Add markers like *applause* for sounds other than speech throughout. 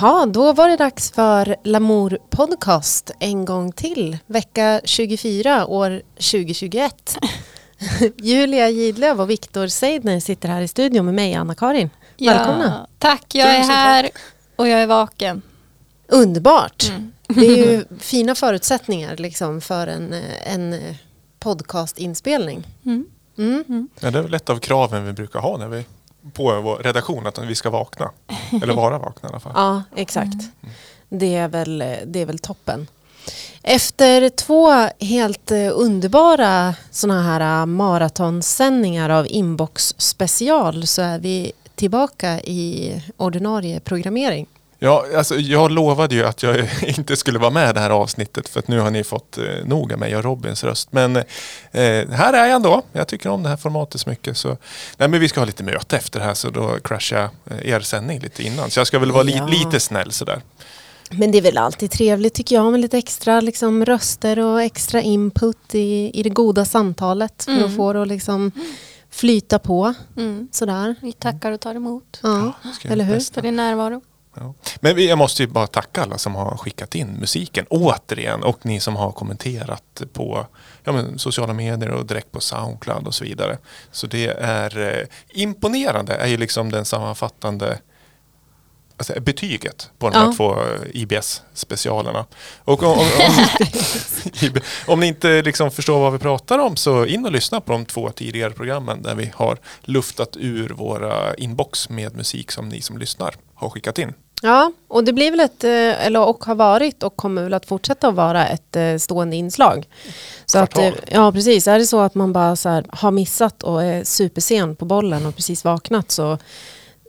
Jaha, då var det dags för Lamour Podcast en gång till. Vecka 24, år 2021. *laughs* Julia Gidlöv och Viktor Seidner sitter här i studion med mig, Anna-Karin. Välkomna. Ja, tack, jag är här och jag är vaken. Underbart. Mm. Det är ju *laughs* fina förutsättningar liksom, för en, en podcastinspelning. Mm. Mm. Ja, det är väl ett av kraven vi brukar ha när vi på vår redaktion, att vi ska vakna. Eller vara vakna i alla fall. *laughs* Ja, exakt. Det, är väl, det är väl toppen. Efter två helt eh, underbara såna här eh, maratonsändningar av Inbox special så är vi tillbaka i ordinarie programmering. Ja, alltså, jag lovade ju att jag *laughs* inte skulle vara med i det här avsnittet för att nu har ni fått eh, nog av mig och Robins röst. Men eh, här är jag ändå. Jag tycker om det här formatet så mycket. Så, nej, men vi ska ha lite möte efter det här så då crashar jag eh, er sändning lite innan. Så jag ska väl vara li Ja. lite snäll sådär. Men det är väl alltid trevligt tycker jag med lite extra liksom, röster och extra input i, i det goda samtalet för att få det att liksom, flyta på. Mm. Sådär. Vi tackar och tar emot Ja. Eller hur? för din närvaro. Ja. Men jag måste ju bara tacka alla som har skickat in musiken återigen och ni som har kommenterat på ja, men, sociala medier och direkt på Soundcloud och så vidare. Så det är eh, imponerande är ju liksom den sammanfattande alltså, betyget på de Ja. här två eh, IBS-specialerna. Och om, om, om, *laughs* om ni inte liksom förstår vad vi pratar om så in och lyssna på de två tidigare programmen där vi har luftat ur våra inbox med musik som ni som lyssnar har skickat in. Ja, och det blir väl ett, eh, eller och har varit och kommer väl att fortsätta att vara ett eh, stående inslag. Så att, Kvartal. ja, precis. Är det så att man bara så här, har missat och är supersen på bollen och precis vaknat så,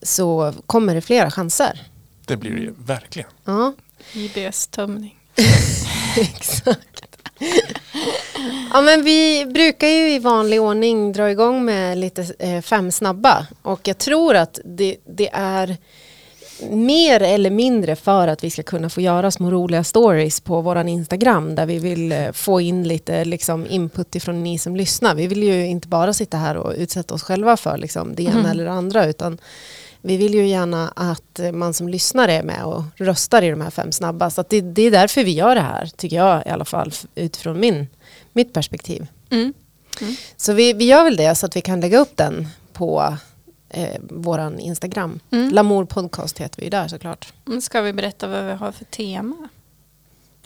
så kommer det flera chanser. Det blir det ju verkligen. Ja, IBS-tömning. *laughs* exakt. Ja, men vi brukar ju i vanlig ordning dra igång med lite eh, fem snabba och jag tror att det, det är mer eller mindre för att vi ska kunna få göra små roliga stories på våran Instagram där vi vill eh, få in lite liksom, input ifrån ni som lyssnar. Vi vill ju inte bara sitta här och utsätta oss själva för liksom, det ena Mm. eller det andra utan vi vill ju gärna att eh, man som lyssnar är med och röstar i de här fem snabba. Så det, det är därför vi gör det här, tycker jag i alla fall, utifrån min, mitt perspektiv. Mm. Så vi, vi gör väl det så att vi kan lägga upp den på eh, våran Instagram. Mm. Lamour podcast heter vi där såklart. Ska vi berätta vad vi har för tema?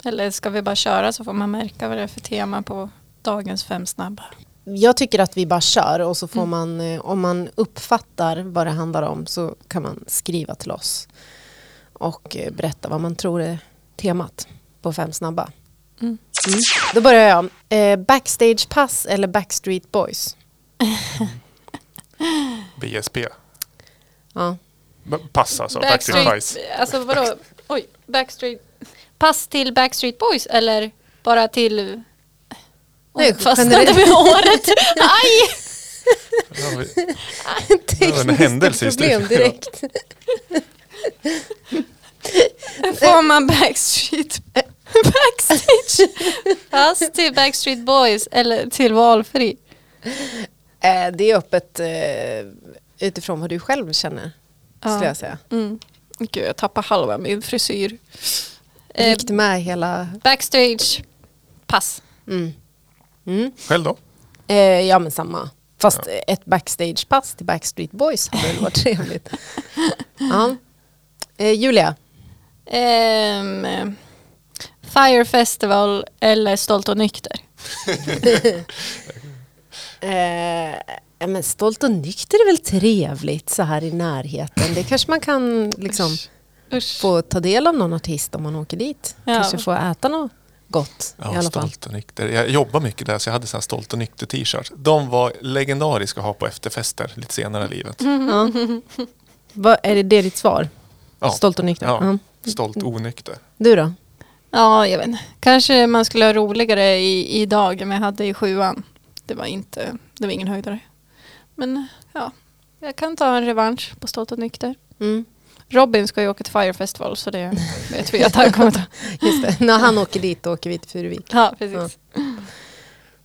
Eller ska vi bara köra så får man märka vad det är för tema på dagens fem snabba? Jag tycker att vi bara kör och så får Mm. man, eh, om man uppfattar vad det handlar om så kan man skriva till oss och eh, berätta vad man tror är temat på fem snabba. Mm. Mm. Då börjar jag. Eh, backstagepass eller Backstreet Boys? *laughs* BSP. Ja. Pass alltså. Backstreet Boys. Alltså vadå? Oj, Backstreet. Pass till Backstreet Boys eller bara till... Nej, Oj, fastnade med håret. Aj! Det var en händelse i problem direkt. Får man Backstreet Backstage Pass till Backstreet Boys eller till valfri? Eh, det är öppet eh, utifrån vad du själv känner, skulle jag säga. Mm. Gud, jag tappar halva min frisyr. Eh, Gick du med hela... backstage Pass. Mm. Mm. Själv då? Eh, ja men samma. Fast ett backstagepass till Backstreet Boys hade väl varit *laughs* trevligt. ja. eh, Julia, Ehm, eh, Fire Festival eller Stolt och nykter? *laughs* *laughs* eh, men stolt och nykter är väl trevligt så här i närheten. Det kanske man kan liksom Usch. få ta del av någon artist om man åker dit. Ja. Kanske få äta något gott i Ja, alla fall. stolt och nykter. Jag jobbar mycket där så jag hade så här stolt och nykter t-shirts. De var legendariska att ha på efterfester lite senare i livet. Ja. Vad, är det, det ditt svar? Ja. Stolt och nykter? Ja. Stolt onykter. Du då? Ja, jag vet. Kanske man skulle ha roligare i, idag än jag hade i sjuan. Det var inte, det var ingen höjdare. Men ja, jag kan ta en revansch på Stolt och nykter. Mm. Robin ska ju åka till Fire Festival så det vet vi att han kommer ta. *laughs* Just det. När han åker dit åker vi till Furuvik. Ja, precis.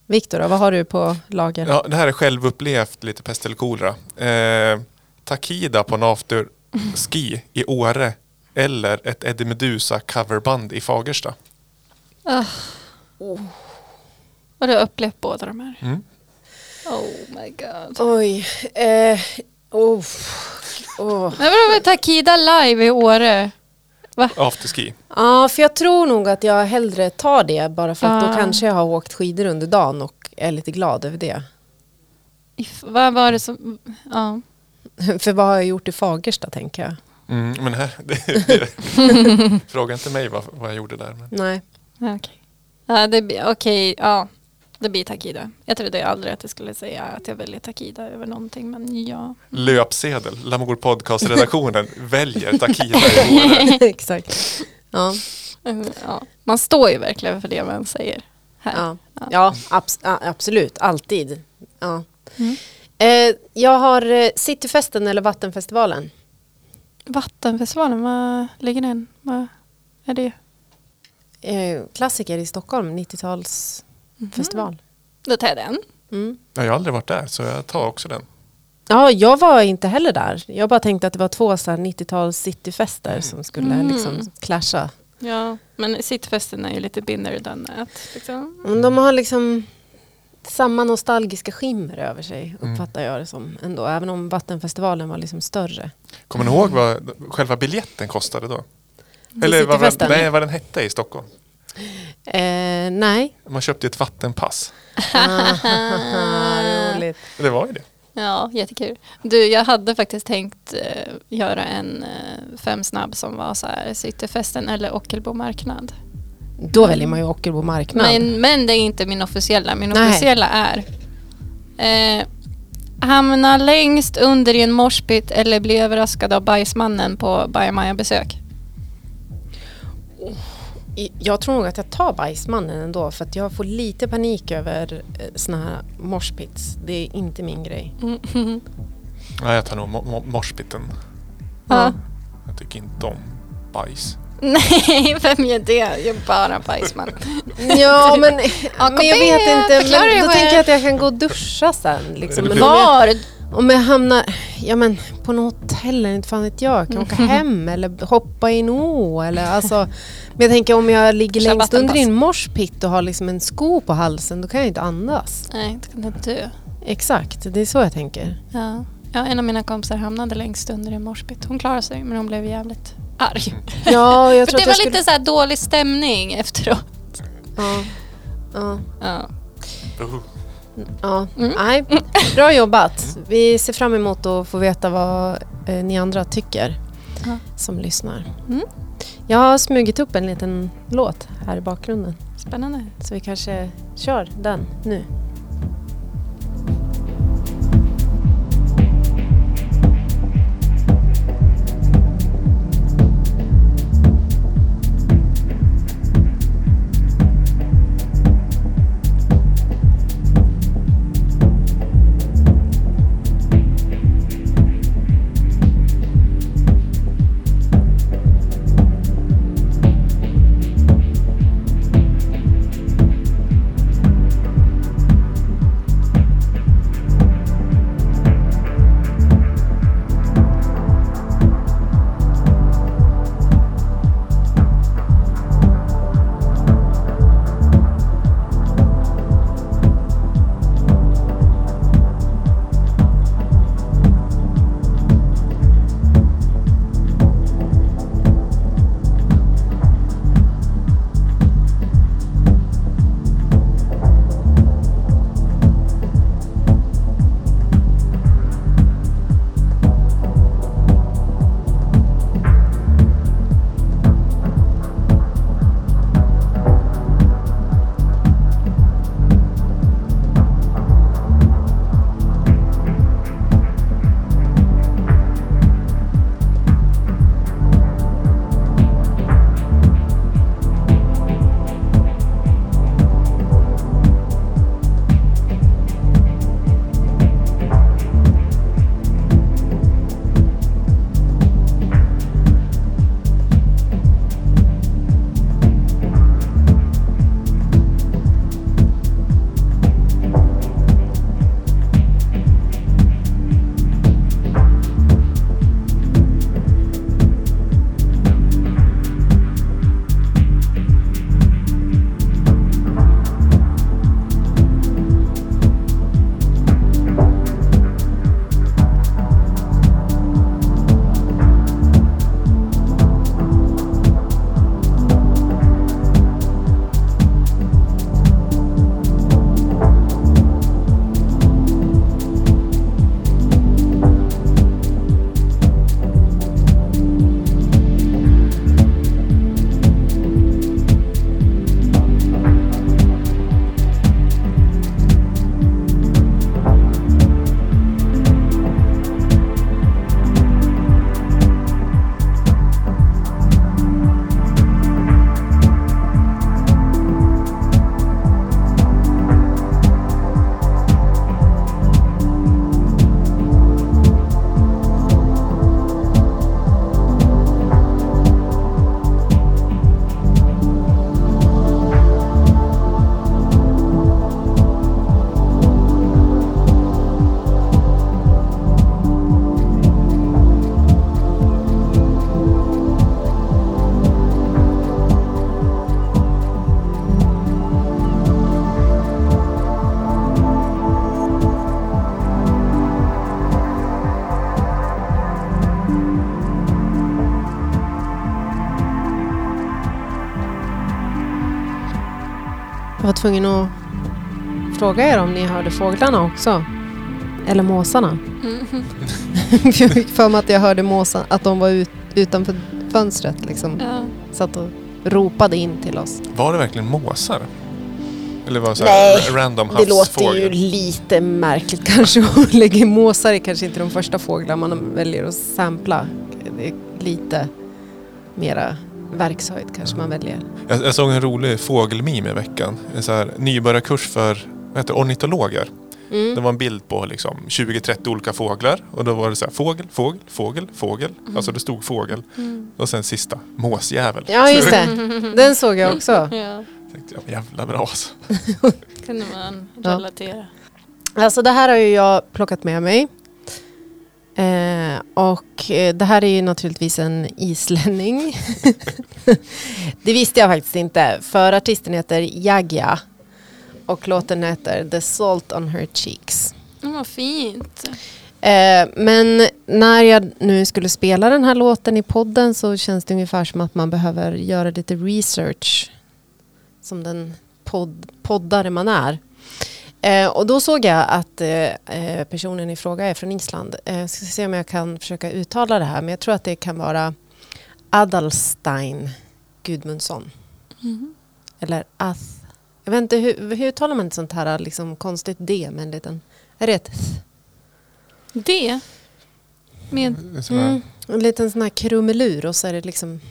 Viktor, då, vad har du på lager? Ja, det här är självupplevt lite pest eller kolera. Eh, Takida på en afterski i Åre eller ett Eddie Meduza coverband i Fagersta? Och du har upplevt båda de här? Mm. Oh my god. Oj. Eh, oh. Oh. Men vadå, Takida live i Åre? Afterski. Ja, för jag tror nog att jag hellre tar det bara för att Ah. då kanske jag har åkt skidor under dagen och är lite glad över det. If, vad var det som... Ja. *laughs* För vad har jag gjort i Fagersta tänker jag. Mm, men här, *laughs* det, det, *laughs* fråga inte mig vad, vad jag gjorde där. Men. Nej. Okej. Ja, det blir- okej, ja. Det blir Takida. Jag trodde aldrig att jag skulle säga att jag väljer Takida över någonting, men ja. Löpsedel, Lamour Podcast-redaktionen *laughs* väljer Takida i. *laughs* Exakt. Ja, Mm, ja. Man står ju verkligen för det man säger här. ja. ja abs- absolut. Alltid. Ja. Mm. Eh, jag har eh, Cityfesten eller Vattenfestivalen. Vattenfestivalen, vad ligger den? Vad är det? Eh, klassiker i Stockholm, 90-talsfestival. Då tar jag den. Mm. Jag har aldrig varit där så jag tar också den. Ja, jag var inte heller där. Jag bara tänkte att det var två så här 90-tals cityfester som skulle Mm. liksom clasha. Ja, men Cityfesten är ju lite binder than that. Liksom. Men de har liksom samma nostalgiska skimmer över sig, Mm. uppfattar jag det som ändå. Även om Vattenfestivalen var liksom större. Kommer ni ihåg vad själva biljetten kostade då? Eller vad, nej, vad den hette i Stockholm? Eh, nej. Man köpte ett vattenpass. *laughs* Roligt. Det var ju det. Ja, jättekul. Du, jag hade faktiskt tänkt eh, göra en eh, fem snabb som var så här Cityfesten eller Ockelbo marknad. Då väljer man ju Ockelbo marknad. Men, men det är inte min officiella. Min Nej. officiella är eh, hamna längst under i en morspit eller bli överraskad av bajsmannen på Bajamaja-besök. Jag tror nog att jag tar bajsmannen ändå för att jag får lite panik över eh, såna här morspits. Det är inte min grej. Mm. *laughs* Nej, jag tar nog mo- mo- morspiten. Ja. Jag tycker inte om bajs. *laughs* Nej, vem gör det? Jag är bara bajsman. *laughs* Ja men, Ja, men jag vet inte. Men då tänker jag att jag kan gå och duscha sen. Liksom. Var? Om jag hamnar ja, men, på något hotell inte fan vet jag. Kan jag åka hem eller hoppa i en å. Eller, alltså, men jag tänker om jag ligger Kör längst under i en morspitt och har liksom en sko på halsen då kan jag inte andas. Nej, det kan inte dö. Exakt, det är så jag tänker. Ja. ja, en av mina kompisar hamnade längst under i en morspit. Hon klarade sig, men hon blev jävligt arg. Ja, *laughs* jag För det att var jag skulle... lite så här dålig stämning efteråt. Ja. Ja. Ja. Ja, Mm. nej. Bra jobbat. Vi ser fram emot att få veta vad eh, ni andra tycker Ja. som lyssnar. Mm. Jag har smugit upp en liten låt här i bakgrunden. Spännande. Så vi kanske kör den nu. Tvungen att fråga er om ni hörde fåglarna också. Eller måsarna. Mhm. jag *laughs* fick för mig att jag hörde måsarna, att de var ut, utanför fönstret liksom. Ja. Satt och ropade in till oss. Var det verkligen måsar? Eller var det så Nej, random Det låter ju lite märkligt *laughs* kanske att lägga måsar är kanske inte de första fåglar man väljer att sampla. Det är lite mera verkshöjd kanske man väljer. Jag, jag såg en rolig fågelmeme i veckan. En så här nybörjarkurs för vad heter, det, ornitologer. Mm. Det var en bild på liksom 20-30 olika fåglar. Och då var det så här fågel, fågel, fågel, fågel. Alltså det stod fågel. Mm. Och sen sista, måsjävel. Ja just det, *laughs* den såg jag också. Ja, Tänkte jag, jävla bra alltså. *laughs* kunde man Ja. relatera. Alltså det här har ju jag plockat med mig. Eh, och eh, det här är ju naturligtvis en islänning. *laughs* det visste jag faktiskt inte. För artisten heter Jagja. Och låten heter The Salt on Her Cheeks. Mm, vad fint. Eh, men när jag nu skulle spela den här låten i podden så känns det ungefär som att man behöver göra lite research. Som den podd, poddare man är. Eh, och då såg jag att eh, eh, personen i fråga är från Island. Eh, ska se om jag kan försöka uttala det här. Men jag tror att det kan vara Adalstein Gudmundsson. Mhm. Eller Ath. Jag vet inte, hur, hur uttalar man ett sånt här liksom, konstigt D med en liten... Är det ett? Det. Med, här- Mm, en liten sån här krumelur och så är det liksom...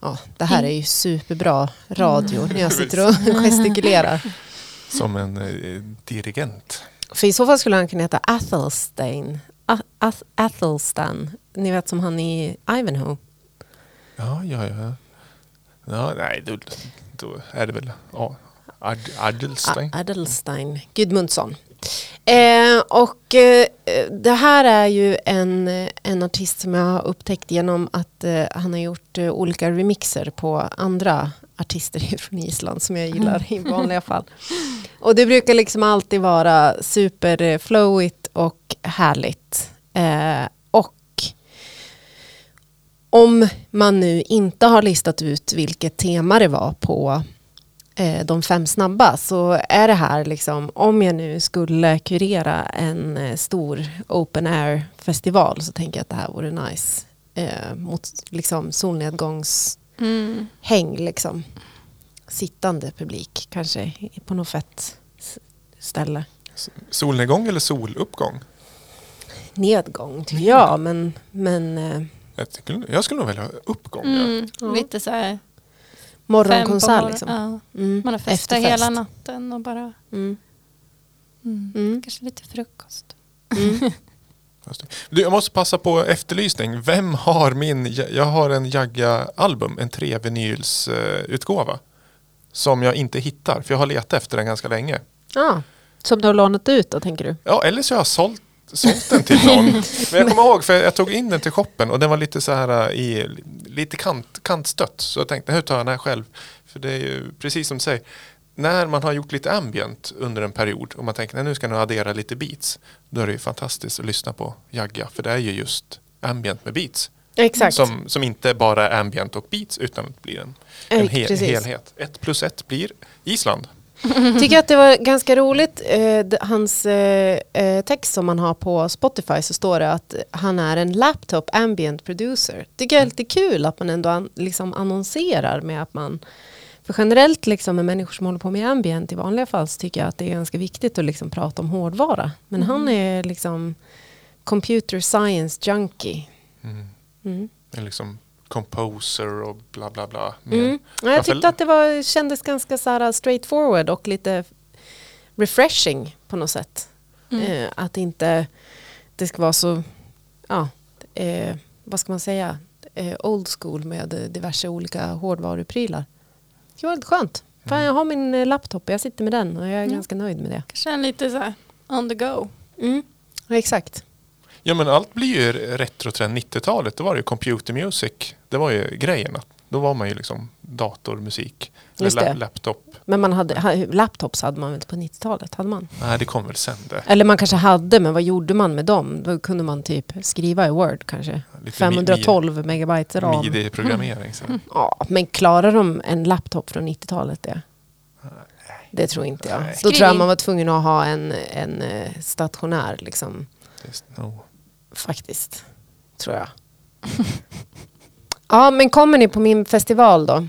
Ja, det här är ju superbra radio när jag sitter och *laughs* gestikulerar. *laughs* Som en eh, dirigent. För i så fall skulle han kunna heta Athelstain. A- Ath- Athelstan. Ni vet som han i Ivanhoe. Ja, ja, ja. ja nej, då, då är det väl ja, Ad, Adelstein. Adelstein Gudmundsson. Eh, och eh, det här är ju en, en artist som jag har upptäckt genom att eh, han har gjort eh, olika remixer på andra artister *laughs* från Island som jag gillar i vanliga fall. Och det brukar liksom alltid vara superflowigt och härligt. Eh, och om man nu inte har listat ut vilket tema det var på eh, de fem snabba så är det här liksom om jag nu skulle kurera en eh, stor open air festival så tänker jag att det här vore nice eh, mot liksom solnedgångshäng mm. liksom sittande publik kanske på något fett ställe. Solnedgång eller soluppgång? Nedgång tycker jag men, men eh, Jag, tycker, jag skulle nog välja uppgång. Mm. Ja. Lite så här. morgonkonsert morgon- liksom. Ja. Mm. Man har festat Efterfest. hela natten och bara... Mm. Mm. Mm. Kanske lite frukost. *laughs* Du, jag måste passa på efterlysning. Vem har min... Jag har en Jagga-album, en trevinyls-utgåva. Som jag inte hittar, för jag har letat efter den ganska länge. Ja, som du har lånat ut då tänker du? Ja, eller så har jag sålt, sålt den till någon. *laughs* Men jag kommer ihåg, för jag tog in den till shoppen och den var lite så här i lite kant, kantstött. Så jag tänkte, hur tar jag den här själv? För det är ju precis som du säger. När man har gjort lite ambient under en period och man tänker nej, nu ska jag addera lite beats. Då är det ju fantastiskt att lyssna på Jagga. För det är ju just ambient med beats. Exakt. Som, som inte bara är ambient och beats utan blir en, en hel, helhet. Ett plus ett blir Island. *laughs* Tycker att det var ganska roligt, eh, hans eh, eh, text som man har på Spotify så står det att han är en laptop ambient producer. Tycker jag är lite kul att man ändå an, liksom annonserar med att man för generellt liksom med människor som håller på med ambient i vanliga fall så tycker jag att det är ganska viktigt att liksom prata om hårdvara. Men han är liksom computer science junkie. Mm. Mm. En liksom composer och bla bla bla. Mm. Ja, jag tyckte att det var, kändes ganska så här straightforward och lite refreshing på något sätt. Mm. Eh, att inte det ska vara så, ja, eh, vad ska man säga, eh, old school med diverse olika hårdvaruprylar. Det var väldigt skönt. Fan, jag har min eh, laptop och jag sitter med den och jag är Mm. ganska nöjd med det. Kanske en lite så här on the go. Mm. Exakt. Ja men allt blir ju retrotrend 90-talet. Då var det ju computer music. Det var ju grejen. att Då var man ju liksom datormusik. Eller laptop. Men man hade, ha, laptops hade man väl på 90-talet? Hade man? Nej det kom väl sen det. Eller man kanske hade, men vad gjorde man med dem? Då kunde man typ skriva i Word kanske. Lite 512 megabyte ram. Midi-programmering. Så. *laughs* Ja, men klarar de en laptop från 90-talet det? Det tror inte jag. Nej. Då tror jag man var tvungen att ha en, en eh, stationär liksom. No. Faktiskt. Tror jag. *laughs* ja men kommer ni på min festival då?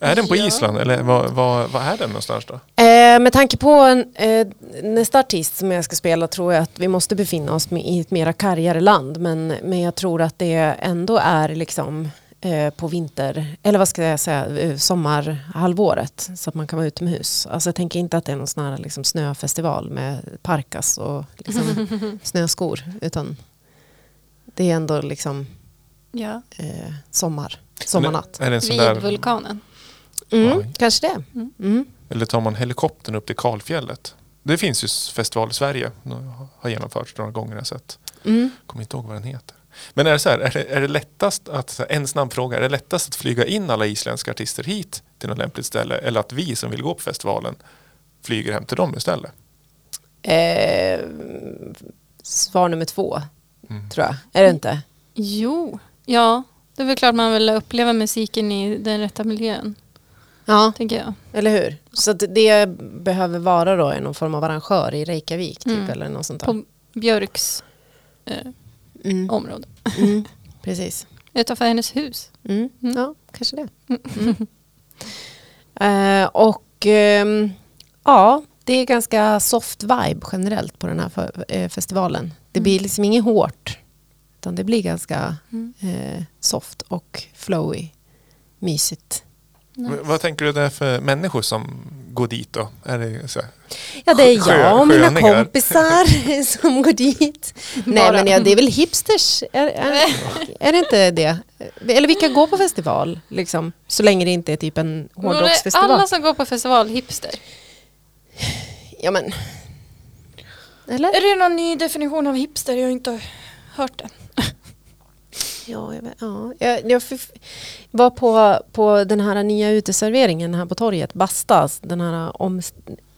Är den på Ja. Island eller vad, vad, vad är den någonstans då? Eh, med tanke på en, eh, nästa artist som jag ska spela tror jag att vi måste befinna oss med, i ett mera kargare land. Men, men jag tror att det ändå är liksom eh, på vinter, eller vad ska jag säga, eh, sommarhalvåret. Så att man kan vara utomhus. Alltså jag tänker inte att det är någon sån här liksom, snöfestival med parkas och liksom, *laughs* snöskor. Utan det är ändå liksom Ja, eh, sommar, sommarnatt. Är sån vid där, vulkanen. Mm, Oj. kanske det. Mm. Mm. eller tar man helikoptern upp till Kalfjället? Det finns ju festival i Sverige. Har genomförts några gånger jag har sett. Mm. Kommer inte ihåg vad den heter. Men är det så här, är det, är det lättast att, en snabb fråga, är det lättast att flyga in alla isländska artister hit till något lämpligt ställe eller att vi som vill gå på festivalen flyger hem till dem istället? Eh, svar nummer två, Mm. tror jag. Är det inte? Jo, ja. Det är väl klart man vill uppleva musiken i den rätta miljön, Ja, tänker jag. eller hur? Så det behöver vara då någon form av arrangör i Reykjavik typ, Mm. eller något sånt där. På Björks eh, Mm. område. Mm. *laughs* Precis. Utanför hennes hus. Mm. Mm. Ja, kanske det. Eh, och ehm, ja, det är ganska soft vibe generellt på den här eh, festivalen. Det blir liksom inget hårt, utan det blir ganska Mm. eh, soft och flowy, mysigt. Nice. Vad tänker du det är för människor som går dit då? Är det så här, Ja, det är Sjö- jag och mina kompisar *laughs* *laughs* som går dit. Nej, Bara. men ja, det är väl hipsters? Är, är, *laughs* är det inte det? Eller vilka går på festival? Liksom, så länge det inte är typ en hårdrocksfestival. Alla som går på festival hipster. Ja, men... Eller? Är det någon ny definition av hipster? Jag har inte hört den. Ja, jag, ja. jag, jag var på, på den här nya uteserveringen här på torget, Bastas, den här om,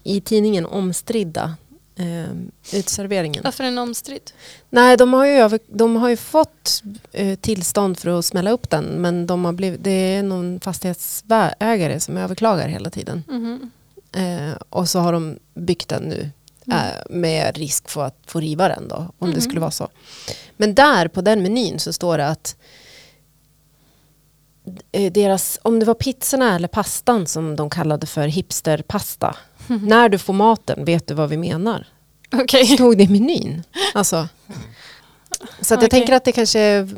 i tidningen omstridda eh, uteserveringen. Varför är den omstridd? Nej, de har ju, över, de har ju fått eh, tillstånd för att smälla upp den men de har blivit, det är någon fastighetsägare som överklagar hela tiden. Mhm. Eh, och så har de byggt den nu Mm. eh, med risk för att få riva den då, om det Mhm. skulle vara så. Men där på den menyn så står det att eh, deras, om det var pizzorna eller pastan som de kallade för hipsterpasta. När du får maten vet du vad vi menar. Okej. Stod det i menyn. Alltså. Så att jag Okej. tänker att det kanske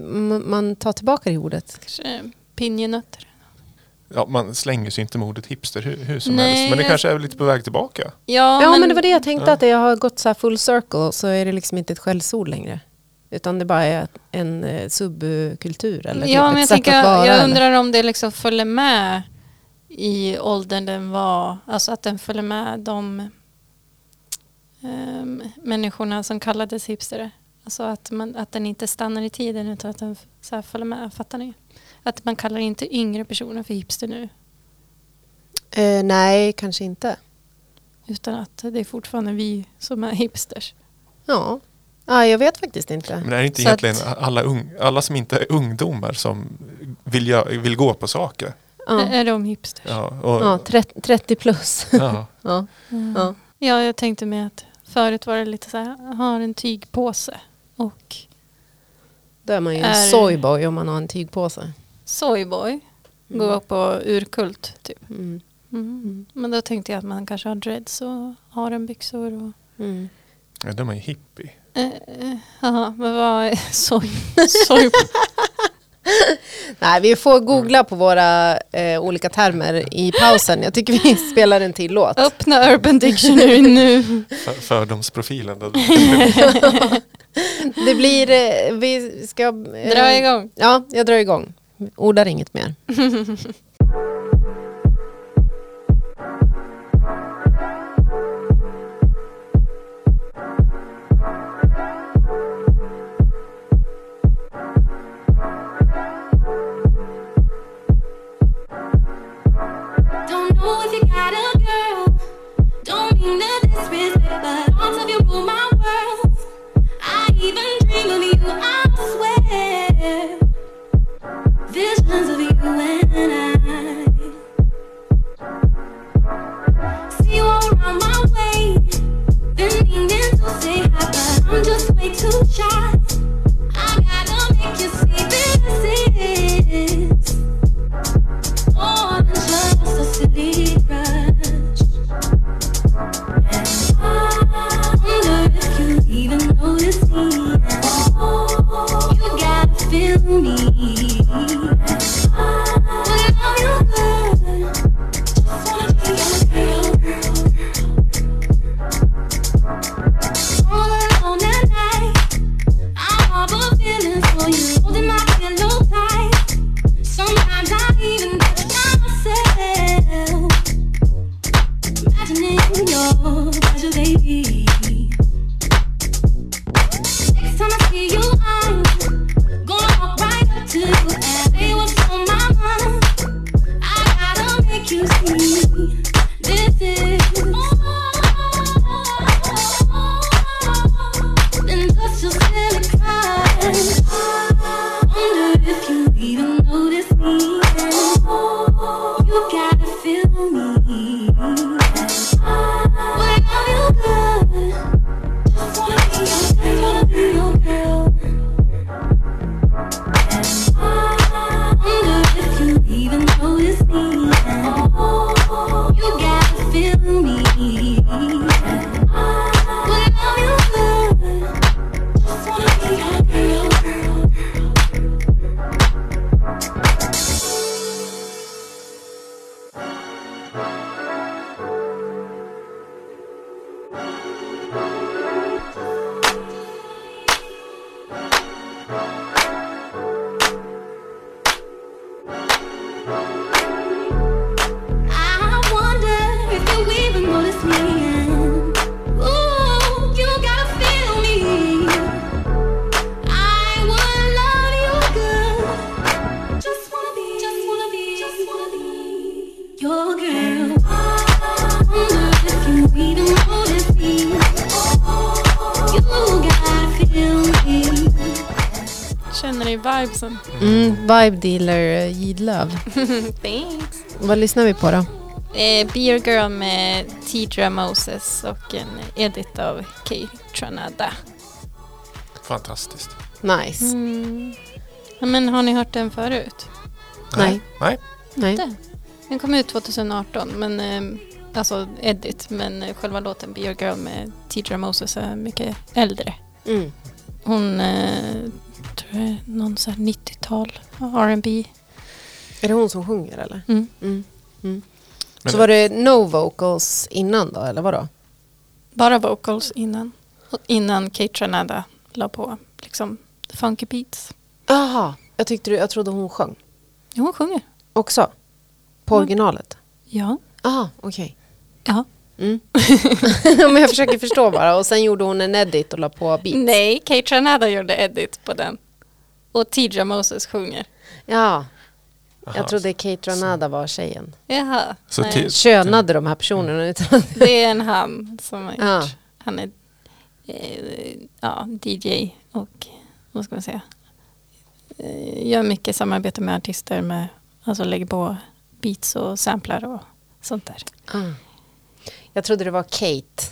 man tar tillbaka det ordet. Kanske pinjenötter. Ja, man slänger sig inte med ordet hipster hur, hur som Nej, helst. Men det jag- kanske är lite på väg tillbaka. Ja, Ja men, det var det jag tänkte ja. att det har gått så här full circle så är det liksom inte ett skällsord längre. Utan det bara är en eh, subkultur eller ja, typ men jag, tänker, jag eller- undrar om det liksom följer med i åldern den var. Alltså att den följer med de ehm, människorna som kallades hipster. Alltså att, man, att den inte stannar i tiden utan att den så här följer med. Fattar ni? Att man kallar inte yngre personer för hipster nu. Eh, nej, kanske inte. Utan att det är fortfarande vi som är hipsters. Ja. ja, jag vet faktiskt inte. Men är det inte Så egentligen att- alla, ung, alla som inte är ungdomar som vill, gö- vill gå på saker? Ja, Är de hipsters? Ja, och, ja 30, 30 plus. ja. *laughs* ja. Mm. Ja. Ja, jag tänkte mig att förut var det lite så här, har en tygpåse och Då är man ju en Är- soyboy om man har en tygpåse. Soyboy. Går på urkult typ. Mm. Mm. Men då tänkte jag att man kanske har dreads och har en byxor och Mm. ja, de är ju hippie. eh, eh, Jaha, men vad är *laughs* soy? soy? *laughs* Nej, vi får googla på våra eh, olika termer i pausen. Jag tycker vi spelar en till låt. Öppna Urban Dictionary nu. *laughs* För, fördomsprofilen. Då. Det blir, eh, vi ska... eh, Dra igång. Ja, jag drar igång. Ordar inget mer. *laughs* I'm just way too shy. Känner ni vibesen? Mm, Vibe Dealer eh, Gidlöv. *laughs* Thanks. Vad lyssnar vi på då? Eh, Be Your Girl med Tidra Moses och en edit av Kay Tranada. Fantastiskt. Nice. Mm. Ja, men har ni hört den förut? Nej. Nej. Nej. Det. Den kom ut 2018, men eh, alltså edit, men eh, själva låten Be Your Girl med Tidra Moses är mycket äldre. Mm. Hon eh, tror jag är någon så här 90-tal R&B. Är det hon som sjunger eller? Mm. Mm. Mm. Så var det no vocals innan då, eller vadå? Bara vocals innan. Innan Kate Tranada la på liksom funky beats. Jaha, jag, tyckte du, jag trodde hon sjöng. Jo, hon sjunger. Också? På Mm. originalet? Ja. Jaha, okej. ja. Mm. *laughs* Men jag försöker förstå bara. Och sen gjorde hon en edit och la på beat. Nej, Kate Tranada gjorde edit på den. Och Tidra Moses sjunger. Ja, Aha. jag trodde Kate Ranada var tjejen. Jaha. Så till- Könade de här personerna utan Det är en han som har gjort. Ja. Han är eh, ja, DJ och vad ska man säga. Eh, gör mycket samarbete med artister med, alltså lägger på beats och samplar och sånt där. ah. Jag trodde det var Kate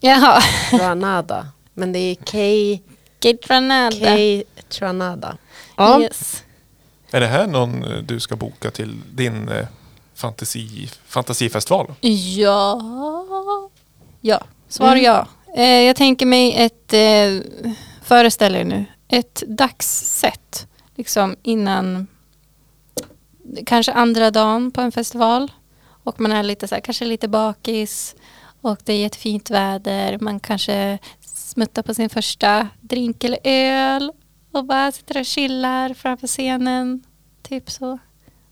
Jaha, Ranada. Men det är Kay, Kate Ranada. Kay Tranada. Ja. Yes. Är det här någon eh, du ska boka till din eh, fantasi, fantasifestival? Ja. Ja, svar Mm. ja. Eh, jag tänker mig ett, eh, föreställ er nu, ett dagssätt. Liksom innan, kanske andra dagen på en festival. Och man är lite så här, kanske lite bakis. Och det är jättefint väder. Man kanske smuttar på sin första drink eller öl. Och bara sitter och chillar framför scenen. Typ så.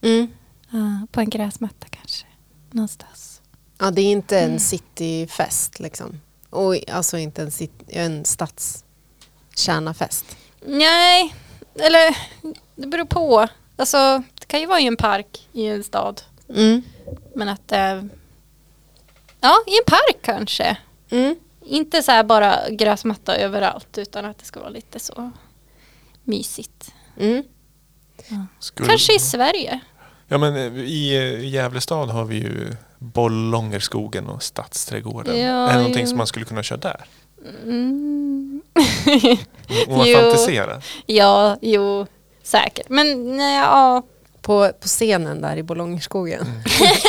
Mm. Ja, på en gräsmatta kanske. Någonstans. ja, det är inte Mm. en cityfest liksom. Och alltså inte en, en stadskärnafest. Nej, eller det beror på. Alltså, det kan ju vara i en park i en stad. Mm. Men att eh, Ja, i en park kanske. Mm. Inte så här bara gräsmatta överallt utan att det ska vara lite så mysigt. Mm. Skulle- Kanske i Sverige. Ja men eh, i eh, Gävle stad har vi ju Bollångerskogen och Stadsträdgården. Ja, är det någonting jo. som man skulle kunna köra där? Mm. *laughs* Om man Jo. fantiserar. ja, jo, säkert. Men nej, ja, På på, scenen där i Bolongerskogen. Mm.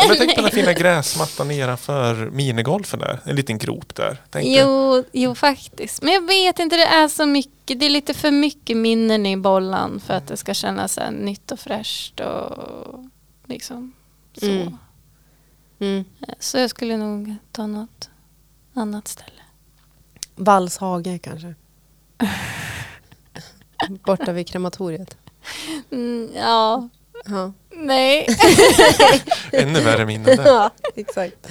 Men tänk på den fina gräsmattan nedanför minigolfen där. En liten grop där. Tänk. Jo, jo, faktiskt. Men jag vet inte, det är så mycket. Det är lite för mycket minnen i bollan för att det ska kännas så här nytt och fräscht och liksom så. Mm. Mm. Så jag skulle nog ta något annat ställe. Vallshage kanske. Borta vid krematoriet. Mm, ja, Ja, nej. *laughs* Ännu värre minnen där. ja exakt.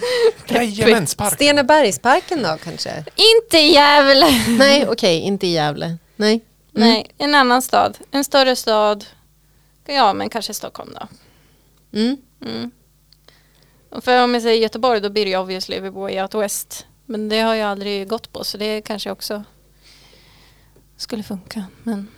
Jajamenspark. Stenebergsparken då kanske? inte Gävle. Nej, okej, inte i Gävle. Nej. Mm. Nej, en annan stad. En större stad. Ja, men kanske Stockholm då. Mm. Mm. Och För om jag säger Göteborg då blir det ju obviously vi bor i Out West. Men det har jag aldrig gått på så det kanske också skulle funka. Men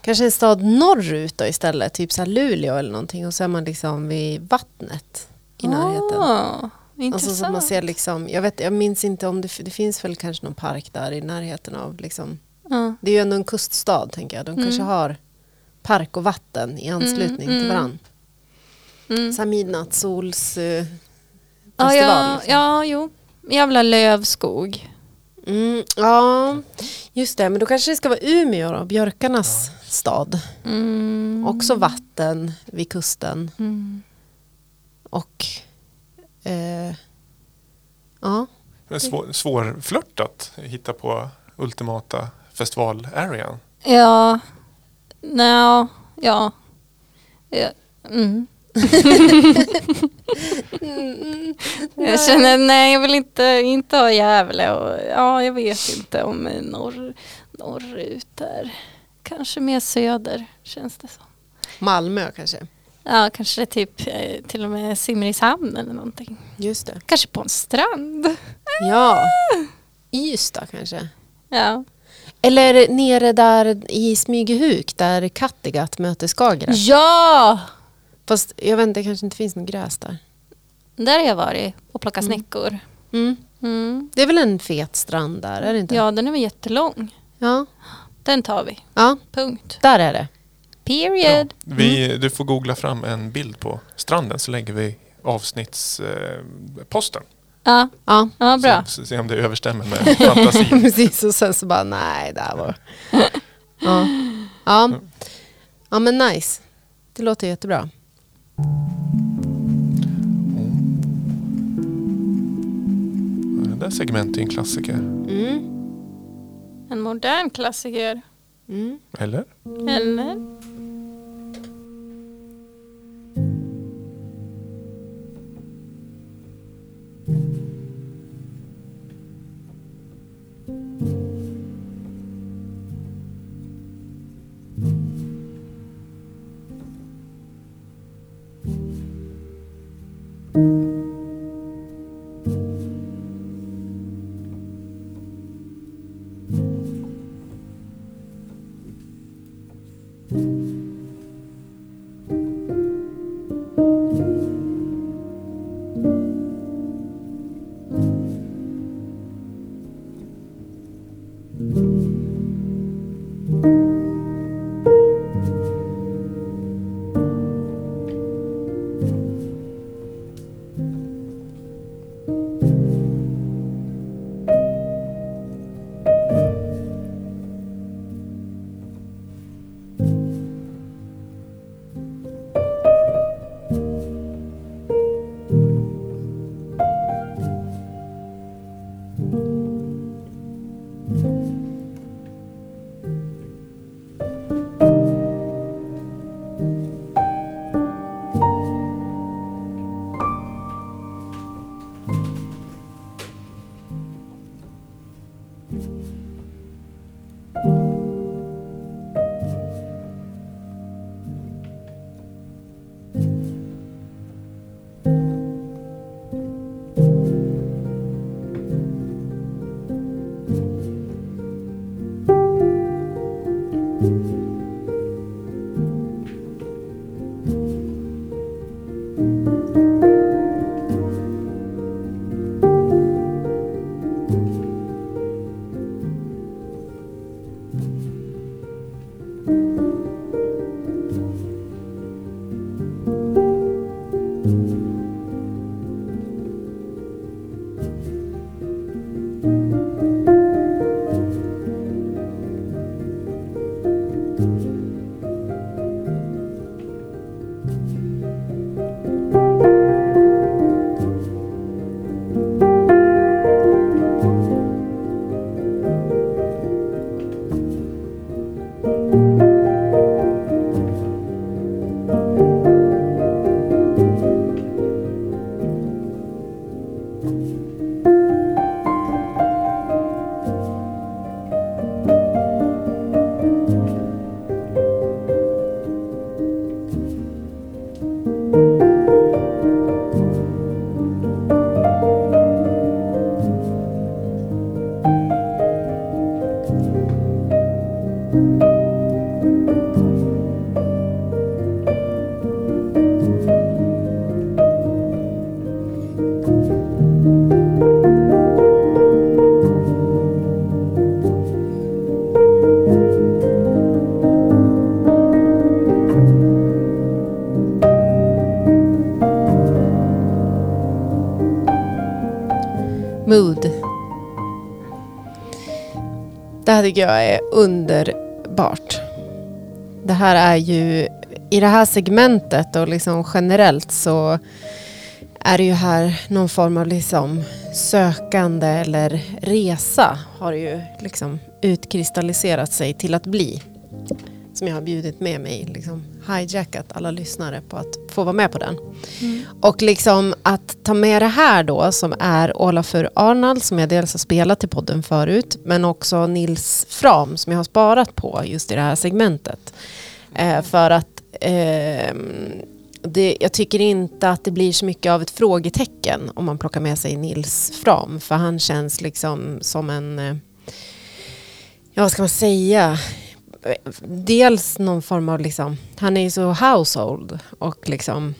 Kanske en stad norrut då istället, typ så Luleå eller någonting och så är man liksom vid vattnet i närheten. Ah, intressant. Alltså så man ser liksom, jag, vet, jag minns inte om det, det finns väl kanske någon park där i närheten av liksom, Ja. det är ju ändå en kuststad tänker jag, de Mm. kanske har park och vatten i anslutning Mm, till mm. varandra. Mm. Så här midnattssols eh, Ja, festival. ja, liksom. ja, jo. Jävla lövskog. Mm, ja, just det, men då kanske det ska vara Umeå då, björkarnas stad. Mm. Också vatten vid kusten Mm. och eh, ja, Men Svår, svårflörtat hitta på ultimata festivalarean. Ja, no, ja. ja. Mm. *laughs* *laughs* jag känner, nej jag vill inte, inte ha Gävle och ja, jag vet inte om norr, norrut där. Kanske mer söder känns det som. Malmö kanske. Ja, kanske typ eh, till och med Simrishamn eller någonting. Just det. Kanske på en strand. Ja, Ystad kanske. Ja, Eller nere där i Smygehuk där Kattegatt möter Skagerrak. ja! Fast jag vet inte, det kanske inte finns någon gräs där. Där har jag varit och plockat Mm. snäckor. Mm. Mm. Det är väl en fet strand där, är det inte? Ja, den är väl jättelång. Ja, Den tar vi. ja Punkt. där är det. Period. Vi, Du får googla fram en bild på stranden så lägger vi avsnittsposten. Eh. Ja, Ja, ja bra. Så, så se om det överstämmer med *laughs* fantasin. *laughs* precis. Och sen så bara, nej, där var... *laughs* Ja. Ja. ja, men nice. Det låter jättebra. Det där segmentet är en klassiker. Mm. En modern klassiker. Mm. Eller? Eller? Tycker jag är underbart. Det här är ju, i det här segmentet och liksom generellt så är det ju här någon form av liksom sökande eller resa har det ju liksom utkristalliserat sig till att bli. Som jag har bjudit med mig, liksom hijackat alla lyssnare på att få vara med på den. Och liksom att ta med det här då som är Olafur Arnald som jag dels har spelat i podden förut men också Nils Fram som jag har sparat på just i det här segmentet. Eh, för att ehm, det, jag tycker inte att det blir så mycket av ett frågetecken om man plockar med sig Nils Fram för han känns liksom som en eh, ja vad ska man säga dels någon form av liksom han är ju så household och liksom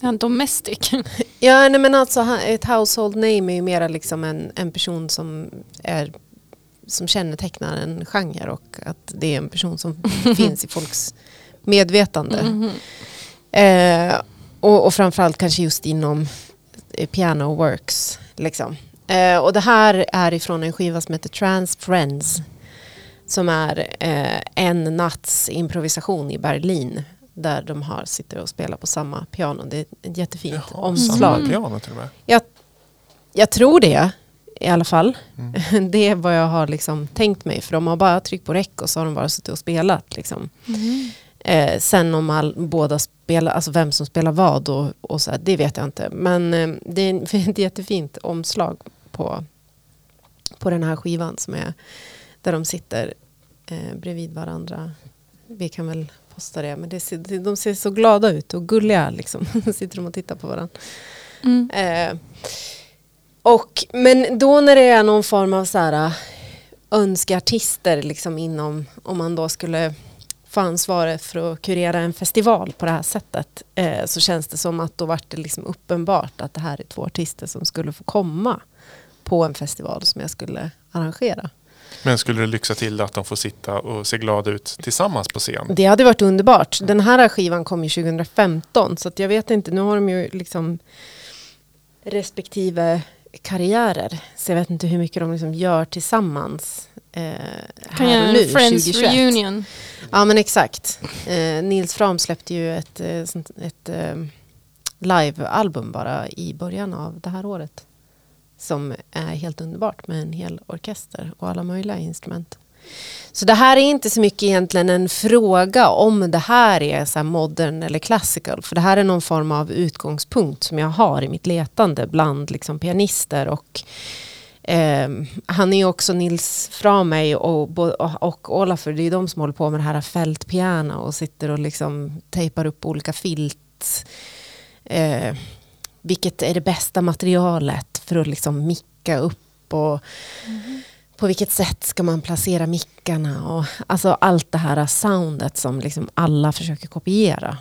Ja, domestic. *laughs* Ja, nej, men alltså ett household name är ju mera liksom en, en person som är som kännetecknar en genre och att det är en person som *laughs* finns i folks medvetande. Mhm. Eh, och, och framförallt kanske just inom eh, piano works. Liksom. Eh, och det här är ifrån en skiva som heter Trans Friends. Som är eh, en natts improvisation i Berlin. Där de har, sitter och spelar på samma piano. Det är ett jättefint Jaha, omslag. Samma piano till och med. Jag, jag tror det i alla fall. Mm. *laughs* Det är vad jag har liksom tänkt mig. För de har bara tryckt på räck och så har de bara suttit och spelat. Liksom. Mhm. Eh, sen om all, båda spelar, alltså vem som spelar vad och, och så här, det vet jag inte. Men eh, det är *laughs* ett jättefint omslag på, på den här skivan som är där de sitter eh, bredvid varandra. Vi kan väl posta det, men det ser, de ser så glada ut och gulliga liksom. *laughs* sitter de och tittar på varandra. Mm. Eh, och, men då när det är någon form av så här, äh, önskeartister liksom inom, om man då skulle få ansvaret för att kurera en festival på det här sättet eh, så känns det som att då vart det liksom uppenbart att det här är två artister som skulle få komma på en festival som jag skulle arrangera. Men skulle det lyxa till att de får sitta och se glada ut tillsammans på scen? Det hade varit underbart. Den här skivan kom ju 2015 så att jag vet inte, nu har de ju liksom respektive karriärer. Så jag vet inte hur mycket de liksom gör tillsammans eh, här och nu, en Friends 2021. reunion. Ja men exakt. Eh, Nils Fram släppte ju ett, eh, sånt, ett eh, livealbum bara i början av det här året. Som är helt underbart med en hel orkester och alla möjliga instrument. Så det här är inte så mycket egentligen en fråga om det här är så här modern eller classical. För det här är någon form av utgångspunkt som jag har i mitt letande bland liksom pianister. Och, eh, han är ju också Nils Framey och, och, och Olafur, det är ju de som håller på med det här fältpiano och sitter och liksom tejpar upp olika filt. Eh, vilket är det bästa materialet för att liksom micka upp och på vilket sätt ska man placera mickarna och alltså allt det här soundet som liksom alla försöker kopiera.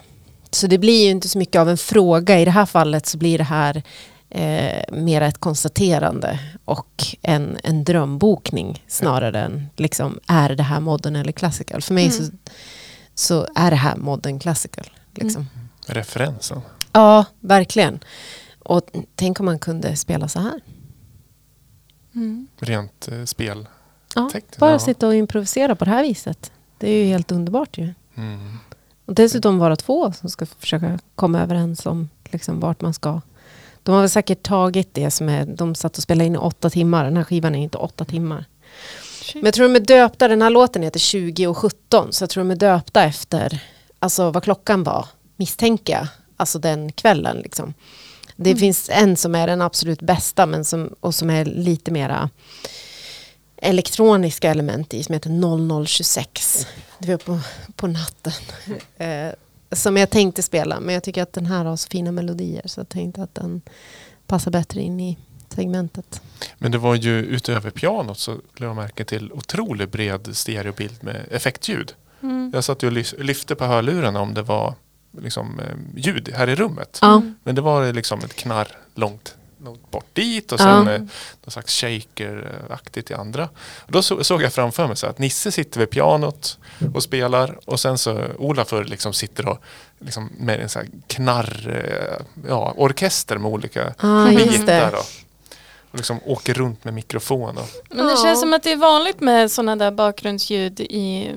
Så det blir ju inte så mycket av en fråga. I det här fallet så blir det här eh, mer ett konstaterande och en, en drömbokning snarare än liksom, är det här modern eller classical. För mig så, så är det här modern classical. Liksom. Referensen. Ja, verkligen. Och tänk om man kunde spela så här. Mm. Rent eh, spel. Ja, bara ja. sitta och improvisera på det här viset. Det är ju helt underbart ju. Mm. Och dessutom vara två som ska försöka komma överens om liksom vart man ska. De har väl säkert tagit det som är, de satt och spelade in i åtta timmar. Den här skivan är inte åtta timmar. Men jag tror de är döpta, den här låten heter 20 och 17. Så jag tror de är döpta efter alltså vad klockan var, misstänker jag. Alltså den kvällen liksom. Det finns en som är den absolut bästa men som, och som är lite mera elektroniska element i som heter 0026. Det var på, på natten. *laughs* Eh, som jag tänkte spela men jag tycker att den här har så fina melodier så jag tänkte att den passar bättre in i segmentet. Men det var ju utöver pianot så lade jag märke till otroligt bred stereobild med effektljud. Mm. Jag satt ju och lyfte på hörlurarna om det var liksom, eh, ljud här i rummet. Ja, Men det var liksom ett knarr långt, långt bort dit och sen eh, någon slags shaker-aktigt i andra. Och då så, såg jag framför mig så att Nisse sitter vid pianot och spelar och sen så Olafur liksom sitter och liksom med en sån här knarr, eh, ja, orkester med olika ah, just bitar. Då. Och liksom åker runt med mikrofon. Och, Men det känns som att det är vanligt med sådana där bakgrundsljud i,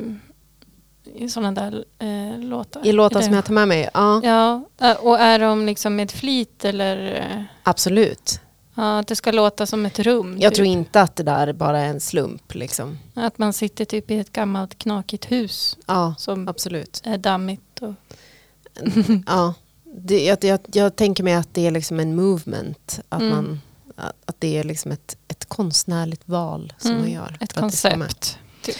i sådana där eh, låtar. I låtar som jag tar med mig. Ja, Ja, eh, och är de liksom med flit eller absolut. ja, att det ska låta som ett rum? Jag typ. tror inte att det där bara är en slump. Liksom. Att man sitter typ i ett gammalt knakigt hus Ja, som absolut. är dammigt. Och, *laughs* Ja. Det, jag, jag, jag tänker mig att det är liksom en movement. Att, Mm. man, att att det är liksom ett, ett konstnärligt val som Mm, man gör. ett koncept. Typ.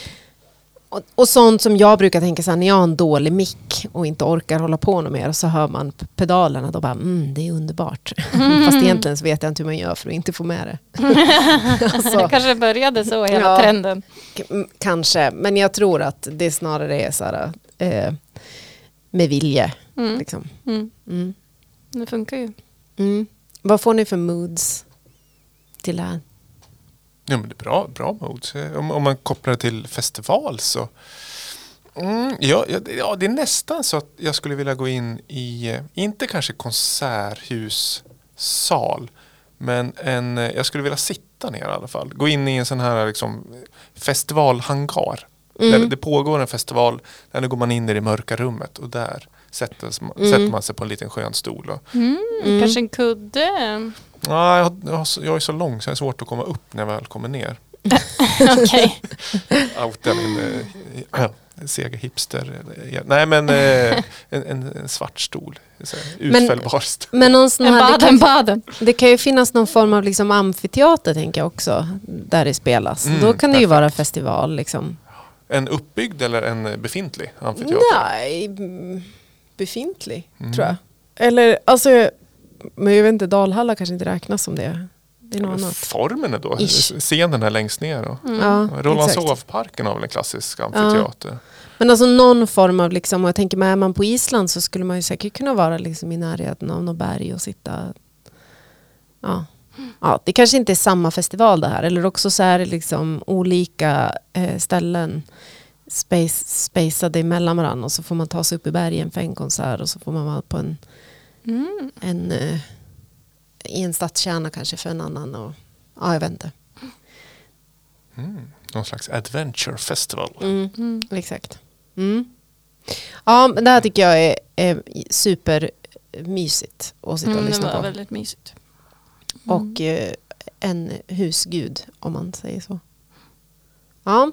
Och, och sånt som jag brukar tänka så här, när jag har en dålig mick och inte orkar hålla på något mer och så hör man pedalerna då bara, mm, det är underbart. *laughs* Fast egentligen så vet jag inte hur man gör för att inte få med det. *laughs* *laughs* alltså, Det kanske började så, hela Ja. trenden. mm, kanske, men jag tror att det snarare är så här, eh, med vilje. Mm. Liksom. Mm. Mm. Det funkar ju. Mm. Vad får ni för moods till det här? Ja, men det är bra, bra modes. Eh, Om, om man kopplar det till festival så Mm, ja, ja, det- ja, det är nästan så att jag skulle vilja gå in i, eh, inte kanske konserthussal, men en, eh, jag skulle vilja sitta ner i alla fall. Gå in i en sån här liksom, festivalhangar. Där Mm. det pågår en festival, där går man in i det mörka rummet och där sätter, man- Mm. sätter man sig på en liten skön stol. Och, Mm. Mm. Kanske en kudde. Ja, jag, har- jag, har så- jag är så lång så det är svårt att komma upp när jag väl kommer ner. *laughs* Okej. *laughs* outa min äh, *clears throat* sega hipster. eh, Nej men eh, en, en, en svart stol. Men- Utfällbar stol. Men någon sån En här, det, kan, Baden-Baden. det kan ju finnas någon form av liksom amfiteater tänker jag också, där det spelas. Mm, Då kan det ju perfekt. vara festival. Liksom. En uppbyggd eller en befintlig amfiteater? Nej, befintlig Mm. tror jag. Eller alltså, men jag vet inte, Dalhalla kanske inte räknas som det. Det är något annat. Formen är då, Ish. scenen är längst ner. Och, Mm. Ja, exakt. Rålambshovparken har väl en klassisk amfiteater. Men alltså någon form av, liksom, och jag tänker med är man på Island så skulle man ju säkert kunna vara liksom i närheten av något berg och sitta. Ja. Ja, det kanske inte är samma festival det här. Eller också så är det liksom olika eh, ställen space, spacade emellan varandra och så får man ta sig upp i bergen för en konsert och så får man vara på en, Mm. en eh, i en stadskärna kanske för en annan. Och, ja, jag vet inte. Mm. Någon slags adventure festival. Mm. Mm. Exakt. Mm. Ja, men det här tycker jag är, är supermysigt att sitta och Mm, det lyssna var på. väldigt mysigt. Mm. Och eh, en husgud, om man säger så. Ja.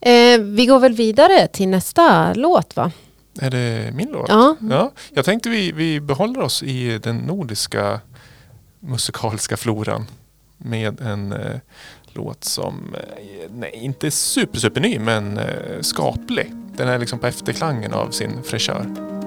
Eh, vi går väl vidare till nästa låt va? Är det min låt? Ja. Ja, jag tänkte vi, vi behåller oss i den nordiska musikaliska floran med en eh, låt som eh, nej, inte är super, super ny men eh, skaplig. Den är liksom på efterklangen av sin fräschör.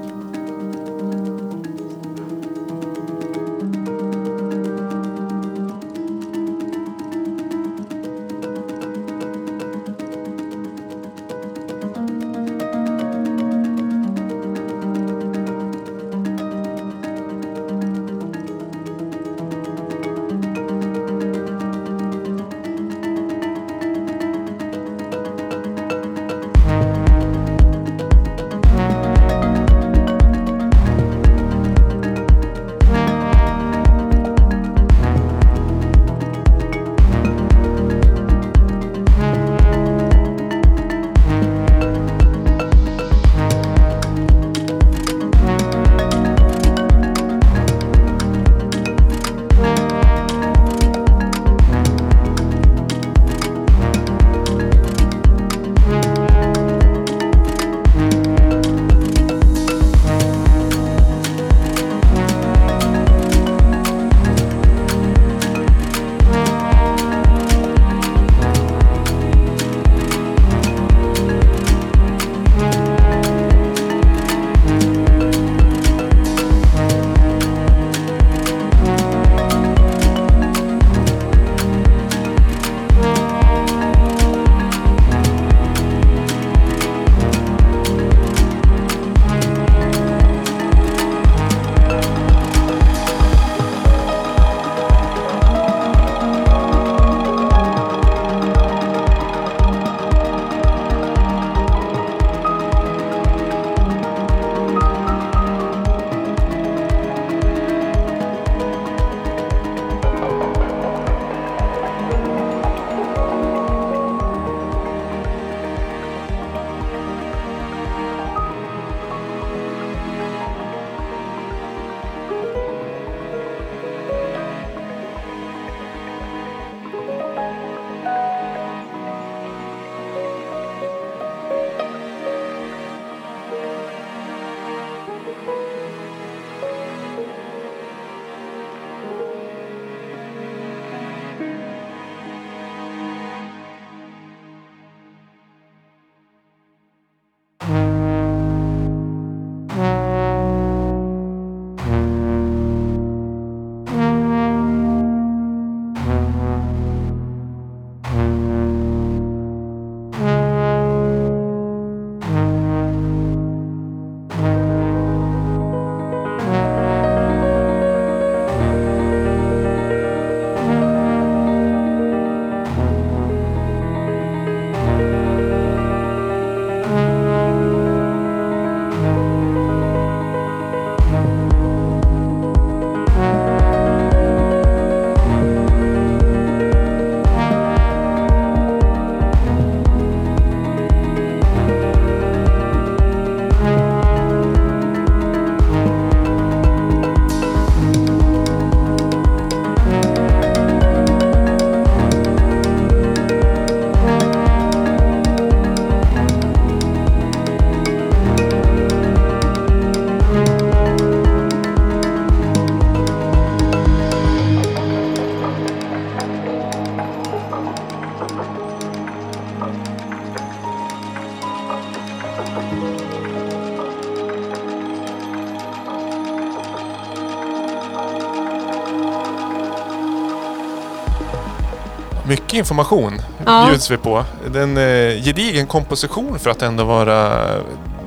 Mycket information Ja. bjuds vi på. En eh, gedigen komposition för att ändå vara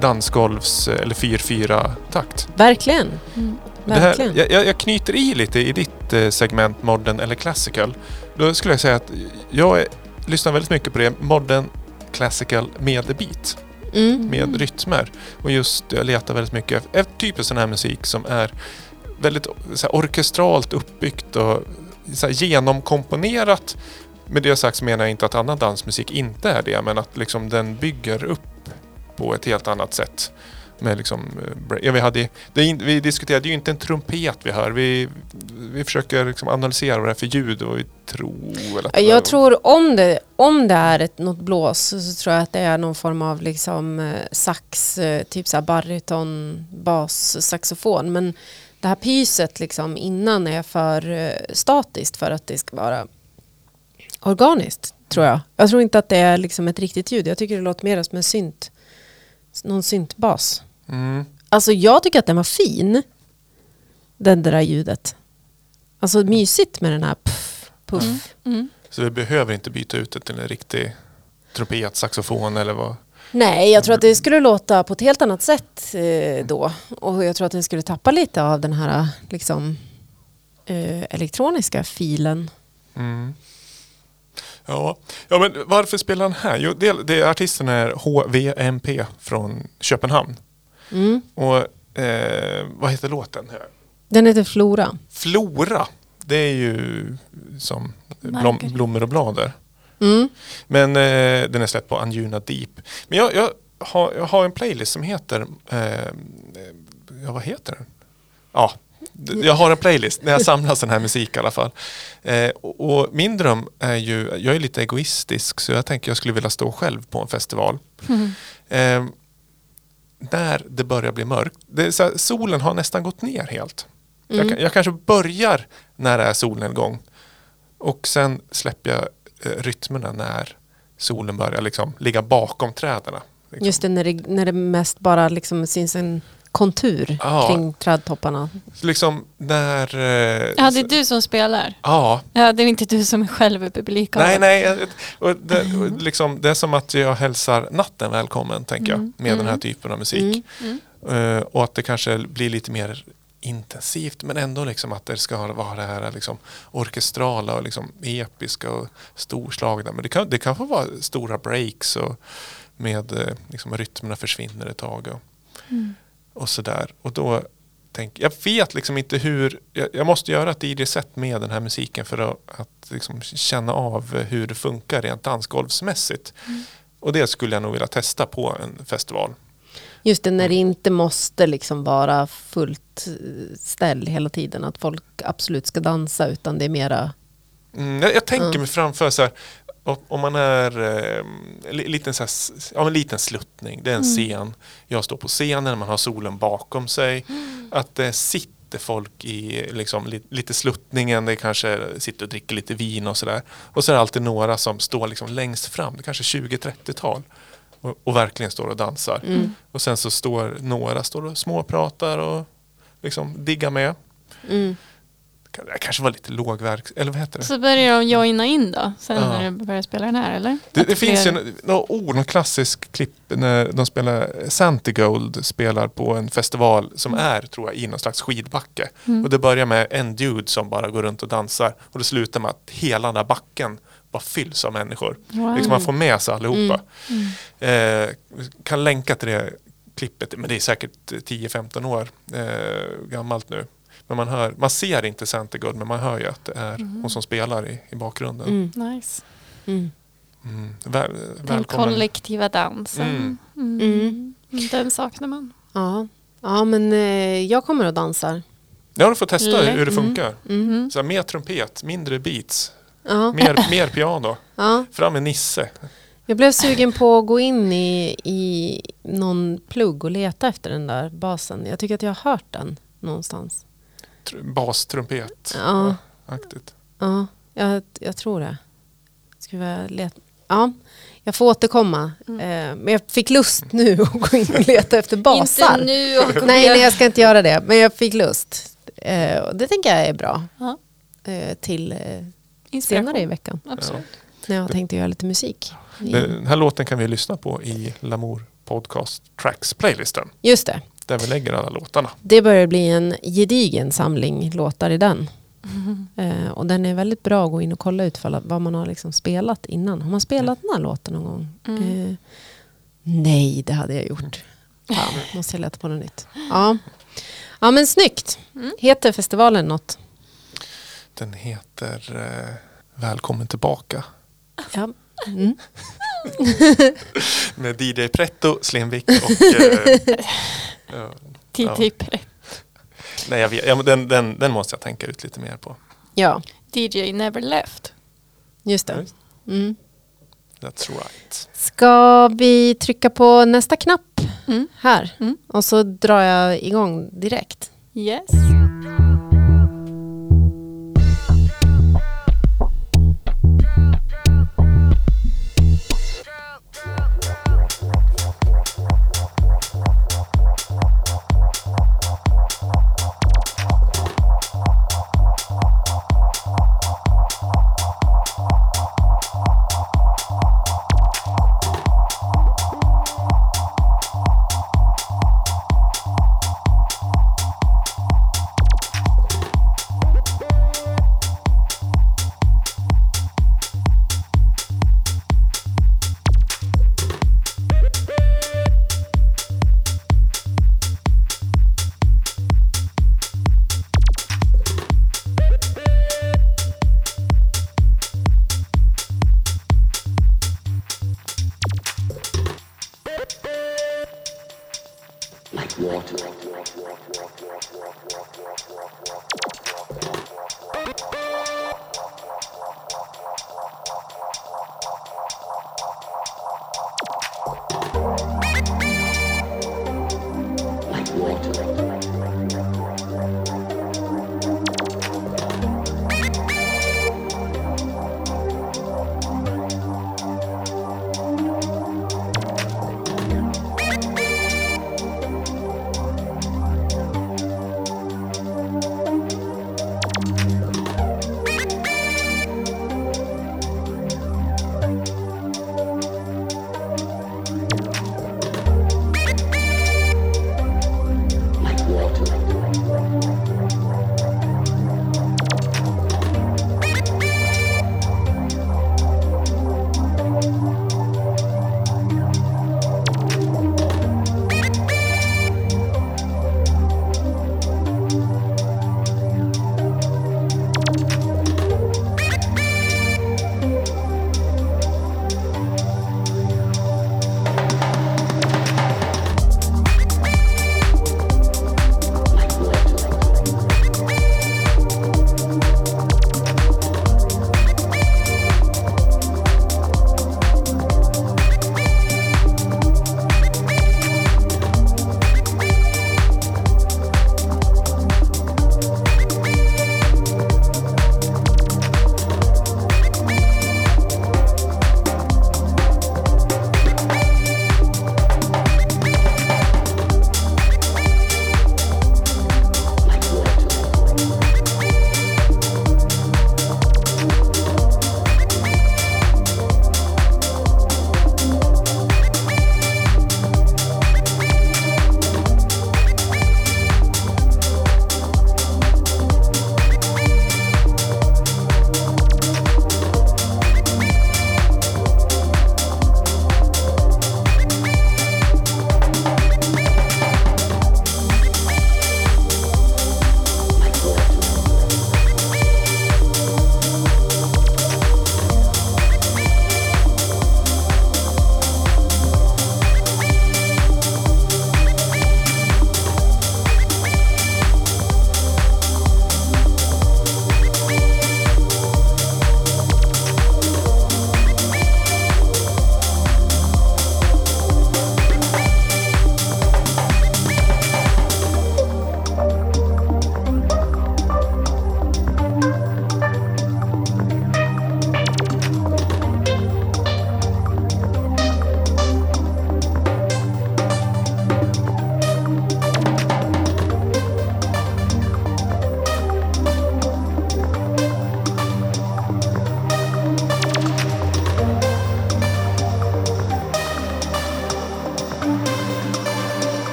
dansgolvs eller 4-4 takt. Verkligen. Mm. Det här, Verkligen. jag, jag knyter i lite i ditt eh, segment modern eller classical. Då skulle jag säga att jag är, lyssnar väldigt mycket på det modern classical med beat, Mm. med rytmer. Och just jag letar väldigt mycket efter efter typ av sån här musik som är väldigt så här, orkestralt uppbyggt och så här, genomkomponerat. Med det sagt så menar jag inte att annan dansmusik inte är det, men att liksom den bygger upp på ett helt annat sätt. Med liksom, eh, ja, vi, hade, det vi diskuterade ju inte en trumpet vi hör. Vi, vi försöker liksom analysera vad det är för ljud och vi tror att Jag tror om det, om det är ett, något blås så, tror jag att det är någon form av liksom eh, sax, eh, typ så här bariton, bas, saxofon. Men det här pyset liksom innan är för statiskt för att det ska vara organiskt, tror jag. Jag tror inte att det är liksom ett riktigt ljud. Jag tycker det låter mer som en synt, någon syntbas. Mm. Alltså jag tycker att den var fin. Den där ljudet. Alltså mysigt med den här puff, puff. Mm. Så vi behöver inte byta ut det till en riktig trumpet, saxofon eller vad. Nej, jag tror att det skulle låta på ett helt annat sätt eh, då. Och jag tror att den skulle tappa lite av den här liksom, eh, elektroniska filen. Mm. Ja. ja, men varför spelar han här? Jo, det, det, artisten är HVMP från Köpenhamn. Mm. Och eh, vad heter låten? Den heter Flora. Flora. Det är ju som blom, blommor och blader. Mm. Men eh, den är släppt på Anjuna Deep. Men jag, jag, har, jag har en playlist som heter... Eh, ja, vad heter den? Ja, jag har en playlist när jag samlar sån här musik i alla fall. Eh, och, och min dröm är ju... Jag är lite egoistisk så jag tänker jag skulle vilja stå själv på en festival. Mm. Eh, när det börjar bli mörkt. Det så här, solen har nästan gått ner helt. Jag, Mm. kan- jag kanske börjar när det är solnedgång. Och sen släpper jag eh, rytmerna när solen börjar liksom ligga bakom träden. Liksom. Just det, när det, när det mest bara liksom syns en kontur Ja. kring trädtopparna. Liksom när... Eh, Ja, det är du som spelar. Ja, Ja, det är inte du som är själv i publiken. nej, nej. Och det, och liksom, det är som att jag hälsar natten välkommen, tänker jag, med den här typen av musik. Mm. Eh, och att det kanske blir lite mer intensivt men ändå liksom att det ska vara det här liksom orkestrala och liksom episka och storslagna. Men det kan, det kan få vara stora breaks och med eh, liksom rytmerna försvinner ett tag och, Mm. Och sådär. Och då tänk, jag vet liksom inte hur, jag, jag måste göra ett DJ-set med den här musiken för att, att liksom känna av hur det funkar rent dansgolvsmässigt. Och det skulle jag nog vilja testa på en festival. Just det, när det inte måste liksom vara fullt eh, ställ hela tiden. Att folk absolut ska dansa utan det är mera... Mm, jag, jag tänker Ja. mig framför så här, om, man är eh, li- liten, så här, ja, en liten sluttning, det är en scen. Jag står på scenen, man har solen bakom sig. Att det sitter folk i liksom, li, lite sluttningen, det kanske sitter och dricker lite vin och sådär. Och så är det alltid några som står liksom längst fram, det kanske 20-30-tal. Och, och verkligen står och dansar. Mm. Och sen så står några står och småpratar och liksom diggar med. Mm. Det kanske var lite lågverk, eller vad heter det? Så börjar de joina in då, sen Ja. när du börjar spela den här eller? Det, det finns ju några ord, någon klassisk klipp när de spelar Santigold spelar på en festival som är, tror jag, i någon slags skidbacke. Mm. Och det börjar med en dude som bara går runt och dansar och det slutar med att hela den där backen bara fylls av människor. Wow. Liksom man får med sig allihopa. Mm. Eh, kan länka till det klippet, men det är säkert 10-15 år eh, gammalt nu. Men man, hör, man ser inte Santigold men man hör ju att det är hon som spelar i, i bakgrunden. Mm. Nice. Mm. Mm. Väl, Den välkommen. kollektiva dansen. Mm. Mm. Den saknar man. Ja. ja, men eh, jag kommer och dansar. Ja, du får testa Lätt. hur det Mm. funkar. Mm. Så här, mer trumpet, mindre beats, Ja. mer, mer piano. Ja. Fram med Nisse. Jag blev sugen på att gå in i, i någon plugg och leta efter den där basen. Jag tycker att jag har hört den någonstans. Tr- Bastrumpet. Ja. Aktigt. Ja, jag, jag tror det. Ska vi leta? Ja. Jag får återkomma. Eh, men jag fick lust nu *laughs* att gå in och leta efter basar. Inte nu och Nej, nej, jag ska inte göra det. Men jag fick lust. Eh, och det tänker jag är bra. Ja, Eh, till senare i veckan. Absolut. När jag tänkte göra lite musik. Den här låten kan vi lyssna på i Lamour Podcast Tracks-playlisten. Just det. Där vi lägger alla låtarna. Det börjar bli en gedigen samling låtar i den. *laughs* Eh, och den är väldigt bra att gå in och kolla ut för vad man har liksom spelat innan. Har man spelat den här låten någon gång? Mm. Eh, nej, det hade jag gjort. Fan, *laughs* måste jag leta på något nytt. Ja, ja men snyggt. Mm. Heter festivalen något? Den heter eh, Välkommen tillbaka. Ja. Mm. *laughs* Med DJ Pretto, Slenvik och... Eh, ja, nej, jag vet, ja, den, den, den måste jag tänka ut lite mer på. ja, DJ Never Left. just det. Mm. That's right. Ska vi trycka på nästa knapp Mm. här? Mm. Och så drar jag igång direkt. Yes.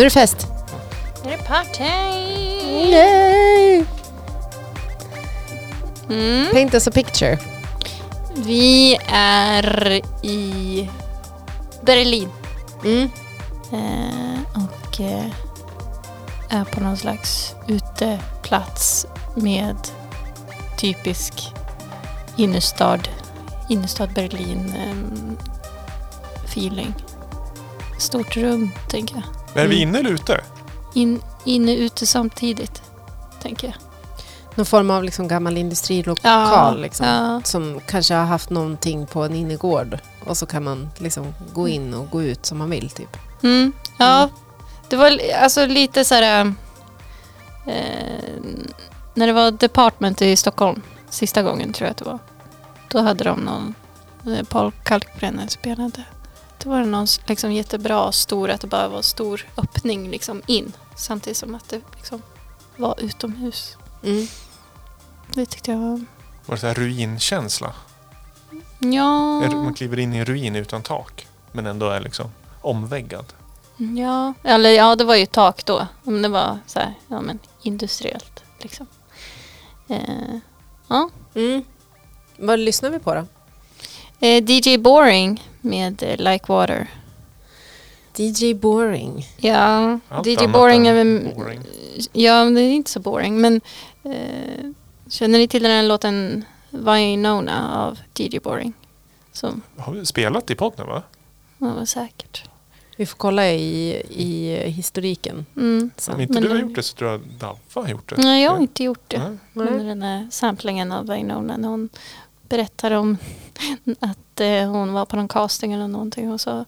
Nu är det fest. Nu är det party! Yay! Mm. Paint us a picture. Vi är i Berlin. Mm. Eh, och eh, är på någon slags uteplats med typisk innerstad, innerstad Berlin ehm, feeling. Stort rum, tänker jag. Är vi inne eller ute? In, inne ute samtidigt, tänker jag. Någon form av liksom gammal industrilokal liksom, ja. som kanske har haft någonting på en innergård och så kan man liksom gå in och gå ut som man vill. Typ. Mm, ja, det var alltså lite så här... Eh, när det var Department i Stockholm, sista gången tror jag att det var. Då hade de någon, eh, Paul Kalkbrenner spelade. Då var det någon liksom jättebra stor, att det bara var stor öppning liksom in. Samtidigt som att det liksom var utomhus. Mm. Det tyckte jag var... Var det så här ruinkänsla? Ja, Man kliver in i en ruin utan tak. Men ändå är liksom omväggad. ja, eller ja, det var ju tak då. Men det var så här, ja men industriellt liksom. Eh, ja. Mm. Vad lyssnar vi på då? Eh, DJ Boring med eh, Like Water. DJ Boring. Ja, Allt DJ Boring är väl... boring. Ja, men det är inte så boring. Men eh, känner ni till den här låten Vinona av DJ Boring? Som Har vi spelat i podden va? ja, var säkert. Vi får kolla i, i historiken. Mm. sen. Om inte Men du har gjort det så tror jag Davva har gjort det. Nej, jag har inte gjort det. Nej. Under den här samplingen av Vinona. När hon berättar om att eh, hon var på någon casting eller någonting. Och så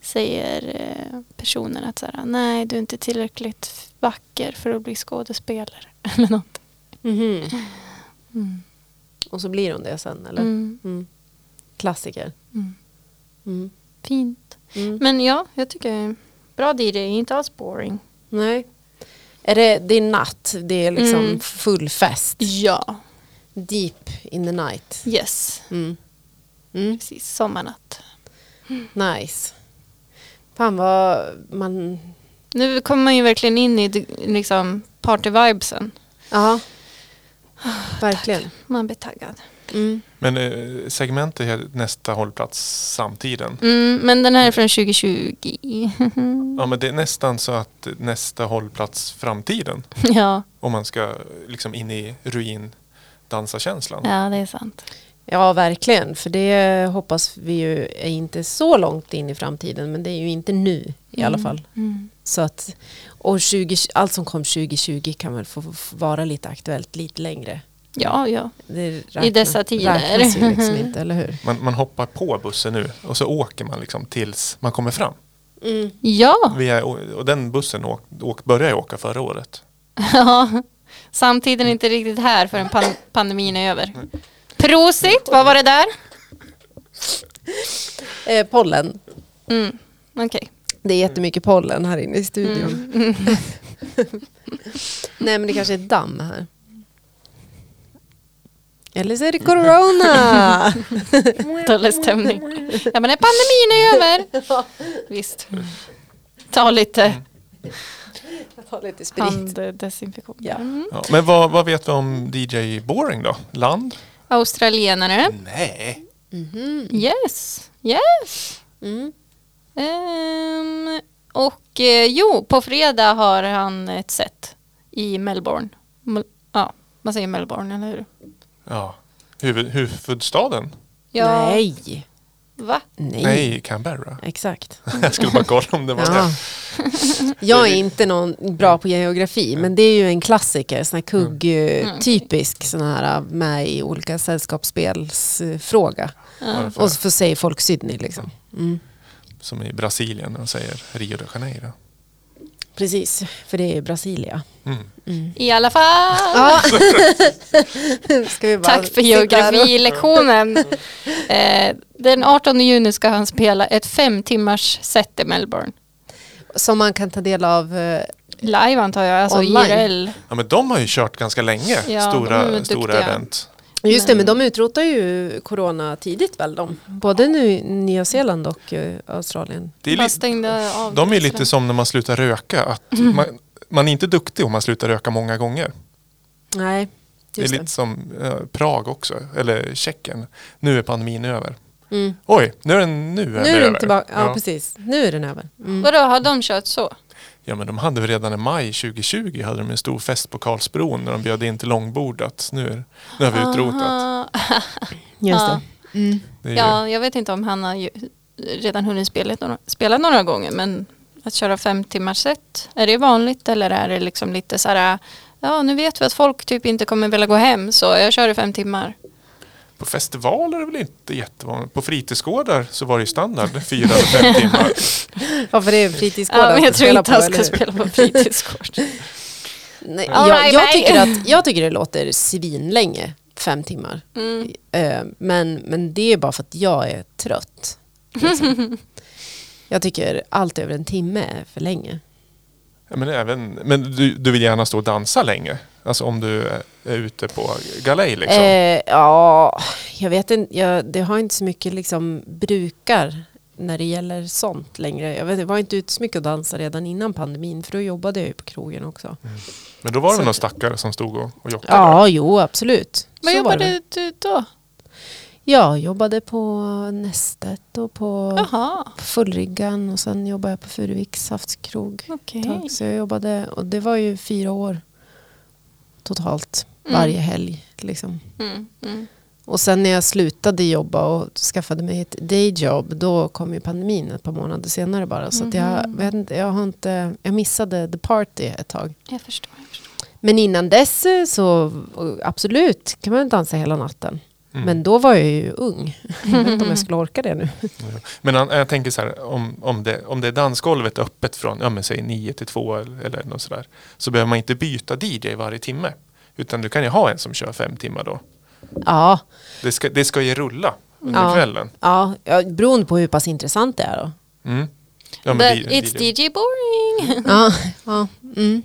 säger eh, personen att så här, nej du är inte tillräckligt vacker för att bli skådespelare. *laughs* Eller något. Mhm. Mm. Och så blir hon det sen eller? Mm. Mm. Klassiker. Mm. Mm. Fint. Mm. Men ja, jag tycker bra DJ, inte alls boring. Nej. Är det, det är natt, det är liksom Mm. full fest. Ja, Deep in the night. yes. Mm. Mm. Precis, sommarnatt. Nice. Fan vad man... Nu kommer man ju verkligen in i liksom party-vibesen. Ja. *sighs* Verkligen. Man blir taggad. Mm. Men eh, segmentet är nästa hållplats samtiden. Mm, men den här är från 2020. Ja men det är nästan så att nästa hållplats framtiden. *laughs* ja, Om man ska liksom in i ruin dansa-känslan. ja, det är sant. Ja, verkligen. För det hoppas vi ju är inte så långt in i framtiden. Men det är ju inte nu i alla fall. Mm. Så att, och 20, allt som kom 2020 kan väl få, få vara lite aktuellt lite längre. Ja, ja. Det I dessa tider. räknas liksom inte, eller hur? Man, man hoppar på bussen nu och så åker man liksom tills man kommer fram. Mm. Ja, Vi är, och den bussen åk, åk, började ju åka förra året. ja. Samtiden är inte riktigt här förrän pan pandemin är över. Prosit, vad var det där? Eh, pollen. Mm. Okej. Det är jättemycket pollen här inne i studion. Mm. *laughs* Nej men det kanske är damm här. Eller så är det corona. *laughs* Dålig stämning. Ja, men när pandemin är över. *laughs* Visst. Ta lite Tar lite sprit. handdesinfektion. Ja. Mm. Ja, men vad, vad vet vi om DJ Boring då? Land? Australienare. Nej. Mhm. Yes. Yes. Mm. Ehm, och eh, jo, på fredag har han ett set i Melbourne. Mel- ja, man säger Melbourne, eller hur? Ja. Huvud, huvudstaden? Ja, Nej. Va? Nej. Nej, Canberra. *laughs* Exakt. *laughs* Jag skulle bara kolla om det var Ja. det. *laughs* Jag är inte någon bra på geografi men det är ju en klassiker, sån här kugg, Mm. typisk sån här med i olika sällskapsspelsfråga. Ja. Och så säger folk Sydney liksom. Mm. Som i Brasilien när de säger Rio de Janeiro. Precis, för det är Brasilia. Mm. I alla fall. Ja. *laughs* Ska vi bara Tack för geografilektionen. Eh, den 18 juni ska han spela ett fem timmars set i Melbourne. Som man kan ta del av. eh, Live antar jag, alltså Online. IRL. Ja men de har ju kört ganska länge. Ja, stora stora event. Just det, men de utrotar ju corona tidigt väl de? Både nu Nya Zeeland och eh, Australien. Det är stängde av de är lite som när man slutar röka. Att man, man är inte duktig om man slutar röka många gånger. Nej, Det är det. lite som eh, Prag också, eller Tjeckien. Nu är pandemin över. Mm. Oj, nu är den nu, Nu är den över. tillbaka, ja, ja. precis. Nu är den över. Mm. Vadå, har de kört så? Ja, men de hade väl redan i maj 2020 hade de en stor fest på Karlsbron när de bjöd in till långbordat. Nu, är, nu har vi utrotat. Just Ja. det. Mm. Det ju, Ja, jag vet inte om han har ju redan hunnit spela några, spela några gånger men att köra fem timmars set, är det vanligt eller är det liksom lite så här ja nu vet vi att folk typ inte kommer vilja gå hem så jag kör i fem timmar. På festivaler är det väl inte jättevanligt. På fritidsgårdar så var det ju standard, fyra eller fem timmar. *laughs* Ja, för det är fritidsgårdar Ja, men jag ska tror inte han ska spela på fritidsgård. *laughs* Nej, jag, right, jag, tycker att, jag tycker det låter svinlänge, fem timmar. Mm. Eh, men, men det är bara för att jag är trött. Liksom. *laughs* jag tycker allt över en timme är för länge. Men även, men du, du vill gärna stå och dansa länge? Alltså om du är, ute på galej liksom? Eh, ja, jag vet inte, jag, det har inte så mycket liksom brukar när det gäller sånt längre. Jag, vet, jag var inte ute så mycket och dansa redan innan pandemin för då jobbade jag ju på krogen också. Men då var det så- några stackare som stod och, och jockade? Ja, jo absolut. Vad jobbade du då? Jag jobbade på Nästet och på, Jaha, på Fullryggan och sen jobbade jag på Furuviks okej. tag. Så jag jobbade, och det var ju fyra år totalt, Mm. varje helg. Liksom. Mm, mm. Och sen när jag slutade jobba och skaffade mig ett dayjob, då kom ju pandemin ett par månader senare bara. Så jag, Mhm. vet inte, jag, har inte, jag missade the party ett tag. Jag förstår. Jag förstår. Men innan dess så absolut kan man dansa hela natten. Mm. Men då var jag ju ung. Jag vet inte om jag skulle orka det nu. Men jag tänker så här, om, om, det, om det är dansgolvet öppet från ja, men säg 9 till 2 eller, eller något sådär. Så behöver man inte byta DJ varje timme. Utan du kan ju ha en som kör fem timmar då. Ja, Det ska, det ska ju rulla under Ja. kvällen. ja, ja, beroende på hur pass intressant det är då. Mm. Ja, men But di- it's DJ DJ boring. Ja, ja, mm.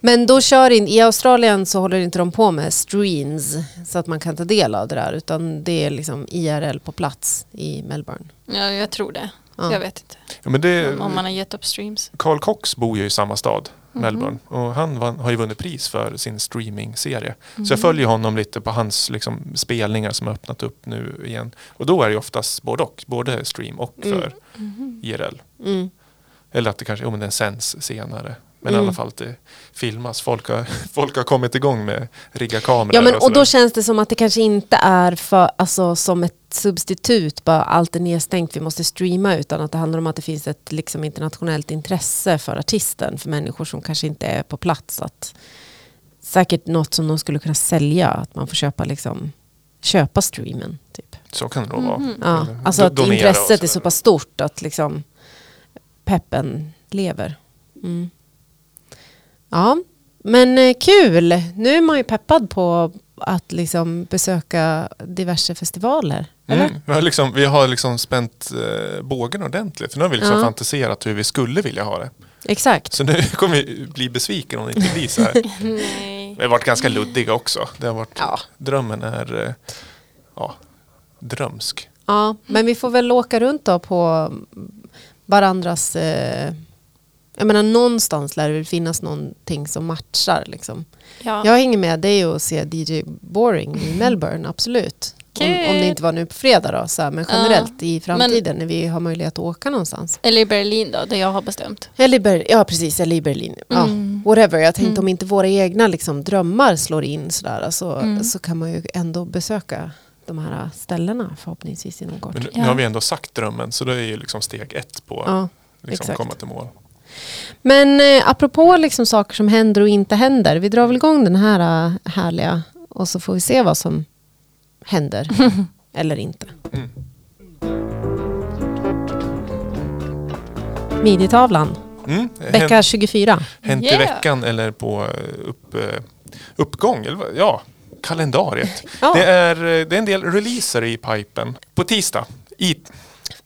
Men då kör in, i Australien så håller inte de på med streams så att man kan ta del av det där utan det är liksom IRL på plats i Melbourne. ja, jag tror det. Ja. Jag vet inte. Ja, men det, Om man har gett upp streams. Carl Cox bor ju i samma stad, Mhm. Melbourne. Och han vann, har ju vunnit pris för sin streaming-serie. Mhm. Så jag följer honom lite på hans liksom, spelningar som har öppnat upp nu igen. Och då är det oftast både och. Både stream och Mm. för IRL. Mm. Eller att det kanske, jo men den sänds senare. Men Mm. i alla fall att det filmas. Folk har, *laughs* folk har kommit igång med rigga kameror. Ja, men, och sådär. då känns det som att det kanske inte är för, alltså, som ett substitut, bara allt är nedstängt, vi måste streama, utan att det handlar om att det finns ett liksom, internationellt intresse för artisten, för människor som kanske inte är på plats. Att, säkert något som de skulle kunna sälja, att man får köpa, liksom, köpa streamen. Typ. Så kan det nog vara. Mhm. Ja, alltså att och intresset är så pass stort att liksom, peppen lever. Mm. Ja, men eh, kul. Nu är man ju peppad på att liksom besöka diverse festivaler. Eller? Mm. Vi, har liksom, vi har liksom spänt eh, bågen ordentligt. För nu har vi liksom Ja. fantiserat hur vi skulle vilja ha det. Exakt. Så nu *laughs* kommer vi bli besviken om det inte blir så här. *laughs* Nej. Vi har varit ganska luddiga också. Det har varit, Ja. Drömmen är eh, ja, drömsk. Ja, men vi får väl åka runt då på varandras... Eh, jag menar någonstans lär det väl finnas någonting som matchar. Liksom. Ja. Jag hänger med dig och ser DJ Boring i Melbourne, absolut. Om, om det inte var nu på fredag då, så här, men Ja. generellt i framtiden när vi har möjlighet att åka någonstans. Eller i Berlin då, där jag har bestämt. Eller Ber- ja, precis, eller i Berlin. Ja, Mm. whatever. Jag tänkte Mm. om inte våra egna liksom, drömmar slår in sådär, så, Mm. så kan man ju ändå besöka de här ställena förhoppningsvis inom kort. Men nu, Ja. nu har vi ändå sagt drömmen så det är ju liksom steg ett på Ja, liksom exakt. komma till mål. Men eh, apropå liksom saker som händer och inte händer. Vi drar väl igång den här eh, härliga och så får vi se vad som händer. *laughs* eller inte. Mm. Midjetavlan, Mm. vecka Hänt, 24. hänt i Yeah. veckan eller på eh, upp, eh, uppgång. Eller, ja, kalendariet. *laughs* Ja. Det, är, det är en del releaser i pipen. På tisdag. I,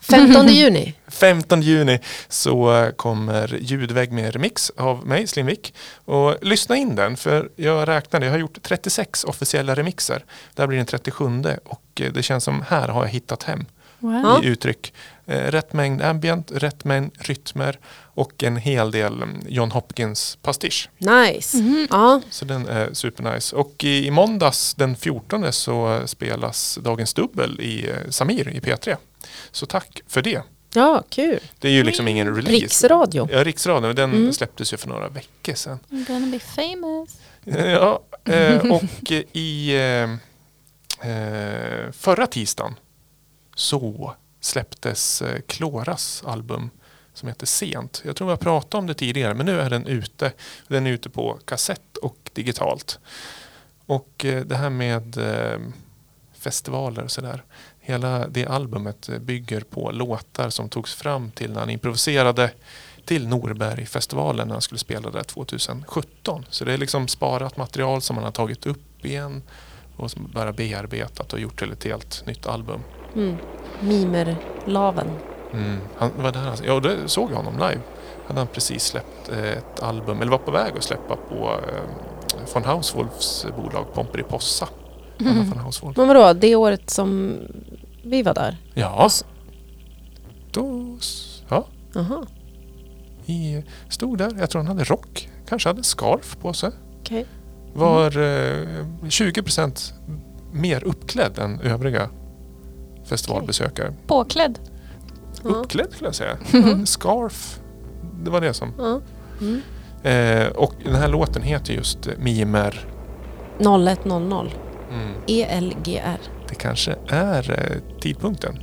15 juni. 15 juni så kommer Ljudvägg med remix av mig, Slimvik. Och lyssna in den, för jag räknade, jag har gjort 36 officiella remixer. Det här blir den 37 och eh, det känns som här har jag hittat hem Wow. I uttryck. Eh, Rätt mängd ambient, rätt mängd rytmer och en hel del mm, John Hopkins pastisch. Nice. Mhm. Ja. Så den är supernice. Och i, i måndags den 14 så spelas Dagens Dubbel i eh, Samir i P3. Så tack för det. Ja, kul. Det är ju liksom ingen release. Riksradio. Ja, Riksradion. Den Mm. släpptes ju för några veckor sedan. I'm gonna be famous. Ja, eh, och i eh, eh, förra tisdagen så släpptes eh, Kloras album som heter Sent. Jag tror jag pratade om det tidigare men nu är den ute. Den är ute på kassett och digitalt. Och eh, det här med eh, festivaler och sådär. Hela det albumet bygger på låtar som togs fram till när han improviserade till Norbergfestivalen när han skulle spela där 2017. Så det är liksom sparat material som han har tagit upp igen och som bara bearbetat och gjort till ett helt nytt album. Mm. Mimerlaven. Mm. Han, var där han, ja, det såg jag honom live. Hade han precis släppt eh, ett album, eller var på väg att släppa på eh, von Hauswolfs bolag Pomperipossa. Anna Mm. Men vadå, det året som vi var där? Ja. Då, ja, Jaha, i, stod där. Jag tror han hade rock. Kanske hade scarf på sig. okej. Var eh, 20% mer uppklädd än övriga festivalbesökare. Påklädd. Ja. Uppklädd skulle jag säga. *laughs* Scarf. Det var det som. Mm. Eh, och den här låten heter just Mimer. 0100. Mm. ELGR. Det kanske är eh, tidpunkten.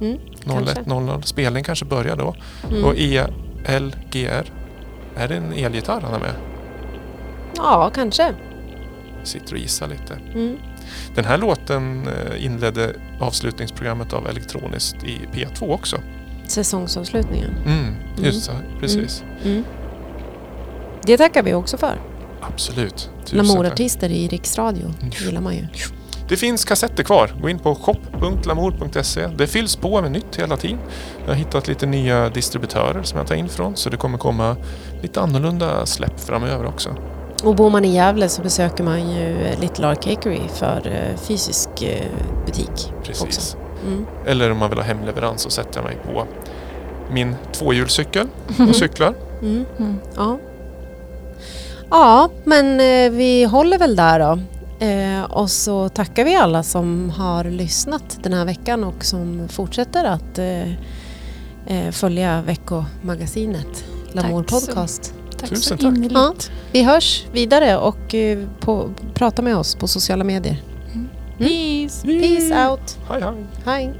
Mm. Kanske. 01.00. Spelningen kanske börjar då. Mm. Och ELGR. Är det en elgitarr han har med? Ja, kanske. Sitter och gissar lite. Mm. Den här låten eh, inledde avslutningsprogrammet av Elektroniskt i P2 också. Säsongsavslutningen. Mm, just så, precis. Mm. Det tackar vi också för. Absolut. Tusen. Lamourartister i riksradio gillar man ju. Det finns kassetter kvar. Gå in på shop.lamour.se. Det fylls på med nytt hela tiden. Jag har hittat lite nya distributörer som jag tar in från så det kommer komma lite annorlunda släpp framöver också. Och bor man i Gävle så besöker man ju Little Art Cakery för eh, fysisk eh, butik. Precis. Också. Mm. Eller om man vill ha hemleverans så sätter jag mig på min tvåhjulscykel och *laughs* cyklar. Mm. Mm. Ja. Ja, men eh, vi håller väl där då. Eh, och så tackar vi alla som har lyssnat den här veckan och som fortsätter att eh, följa veckomagasinet Lamour Tack så- Podcast. Tack Tusen så tack. innerligt. Ja. Vi hörs vidare och på, prata med oss på sociala medier. Peace. Peace out! Hej hej! Hej!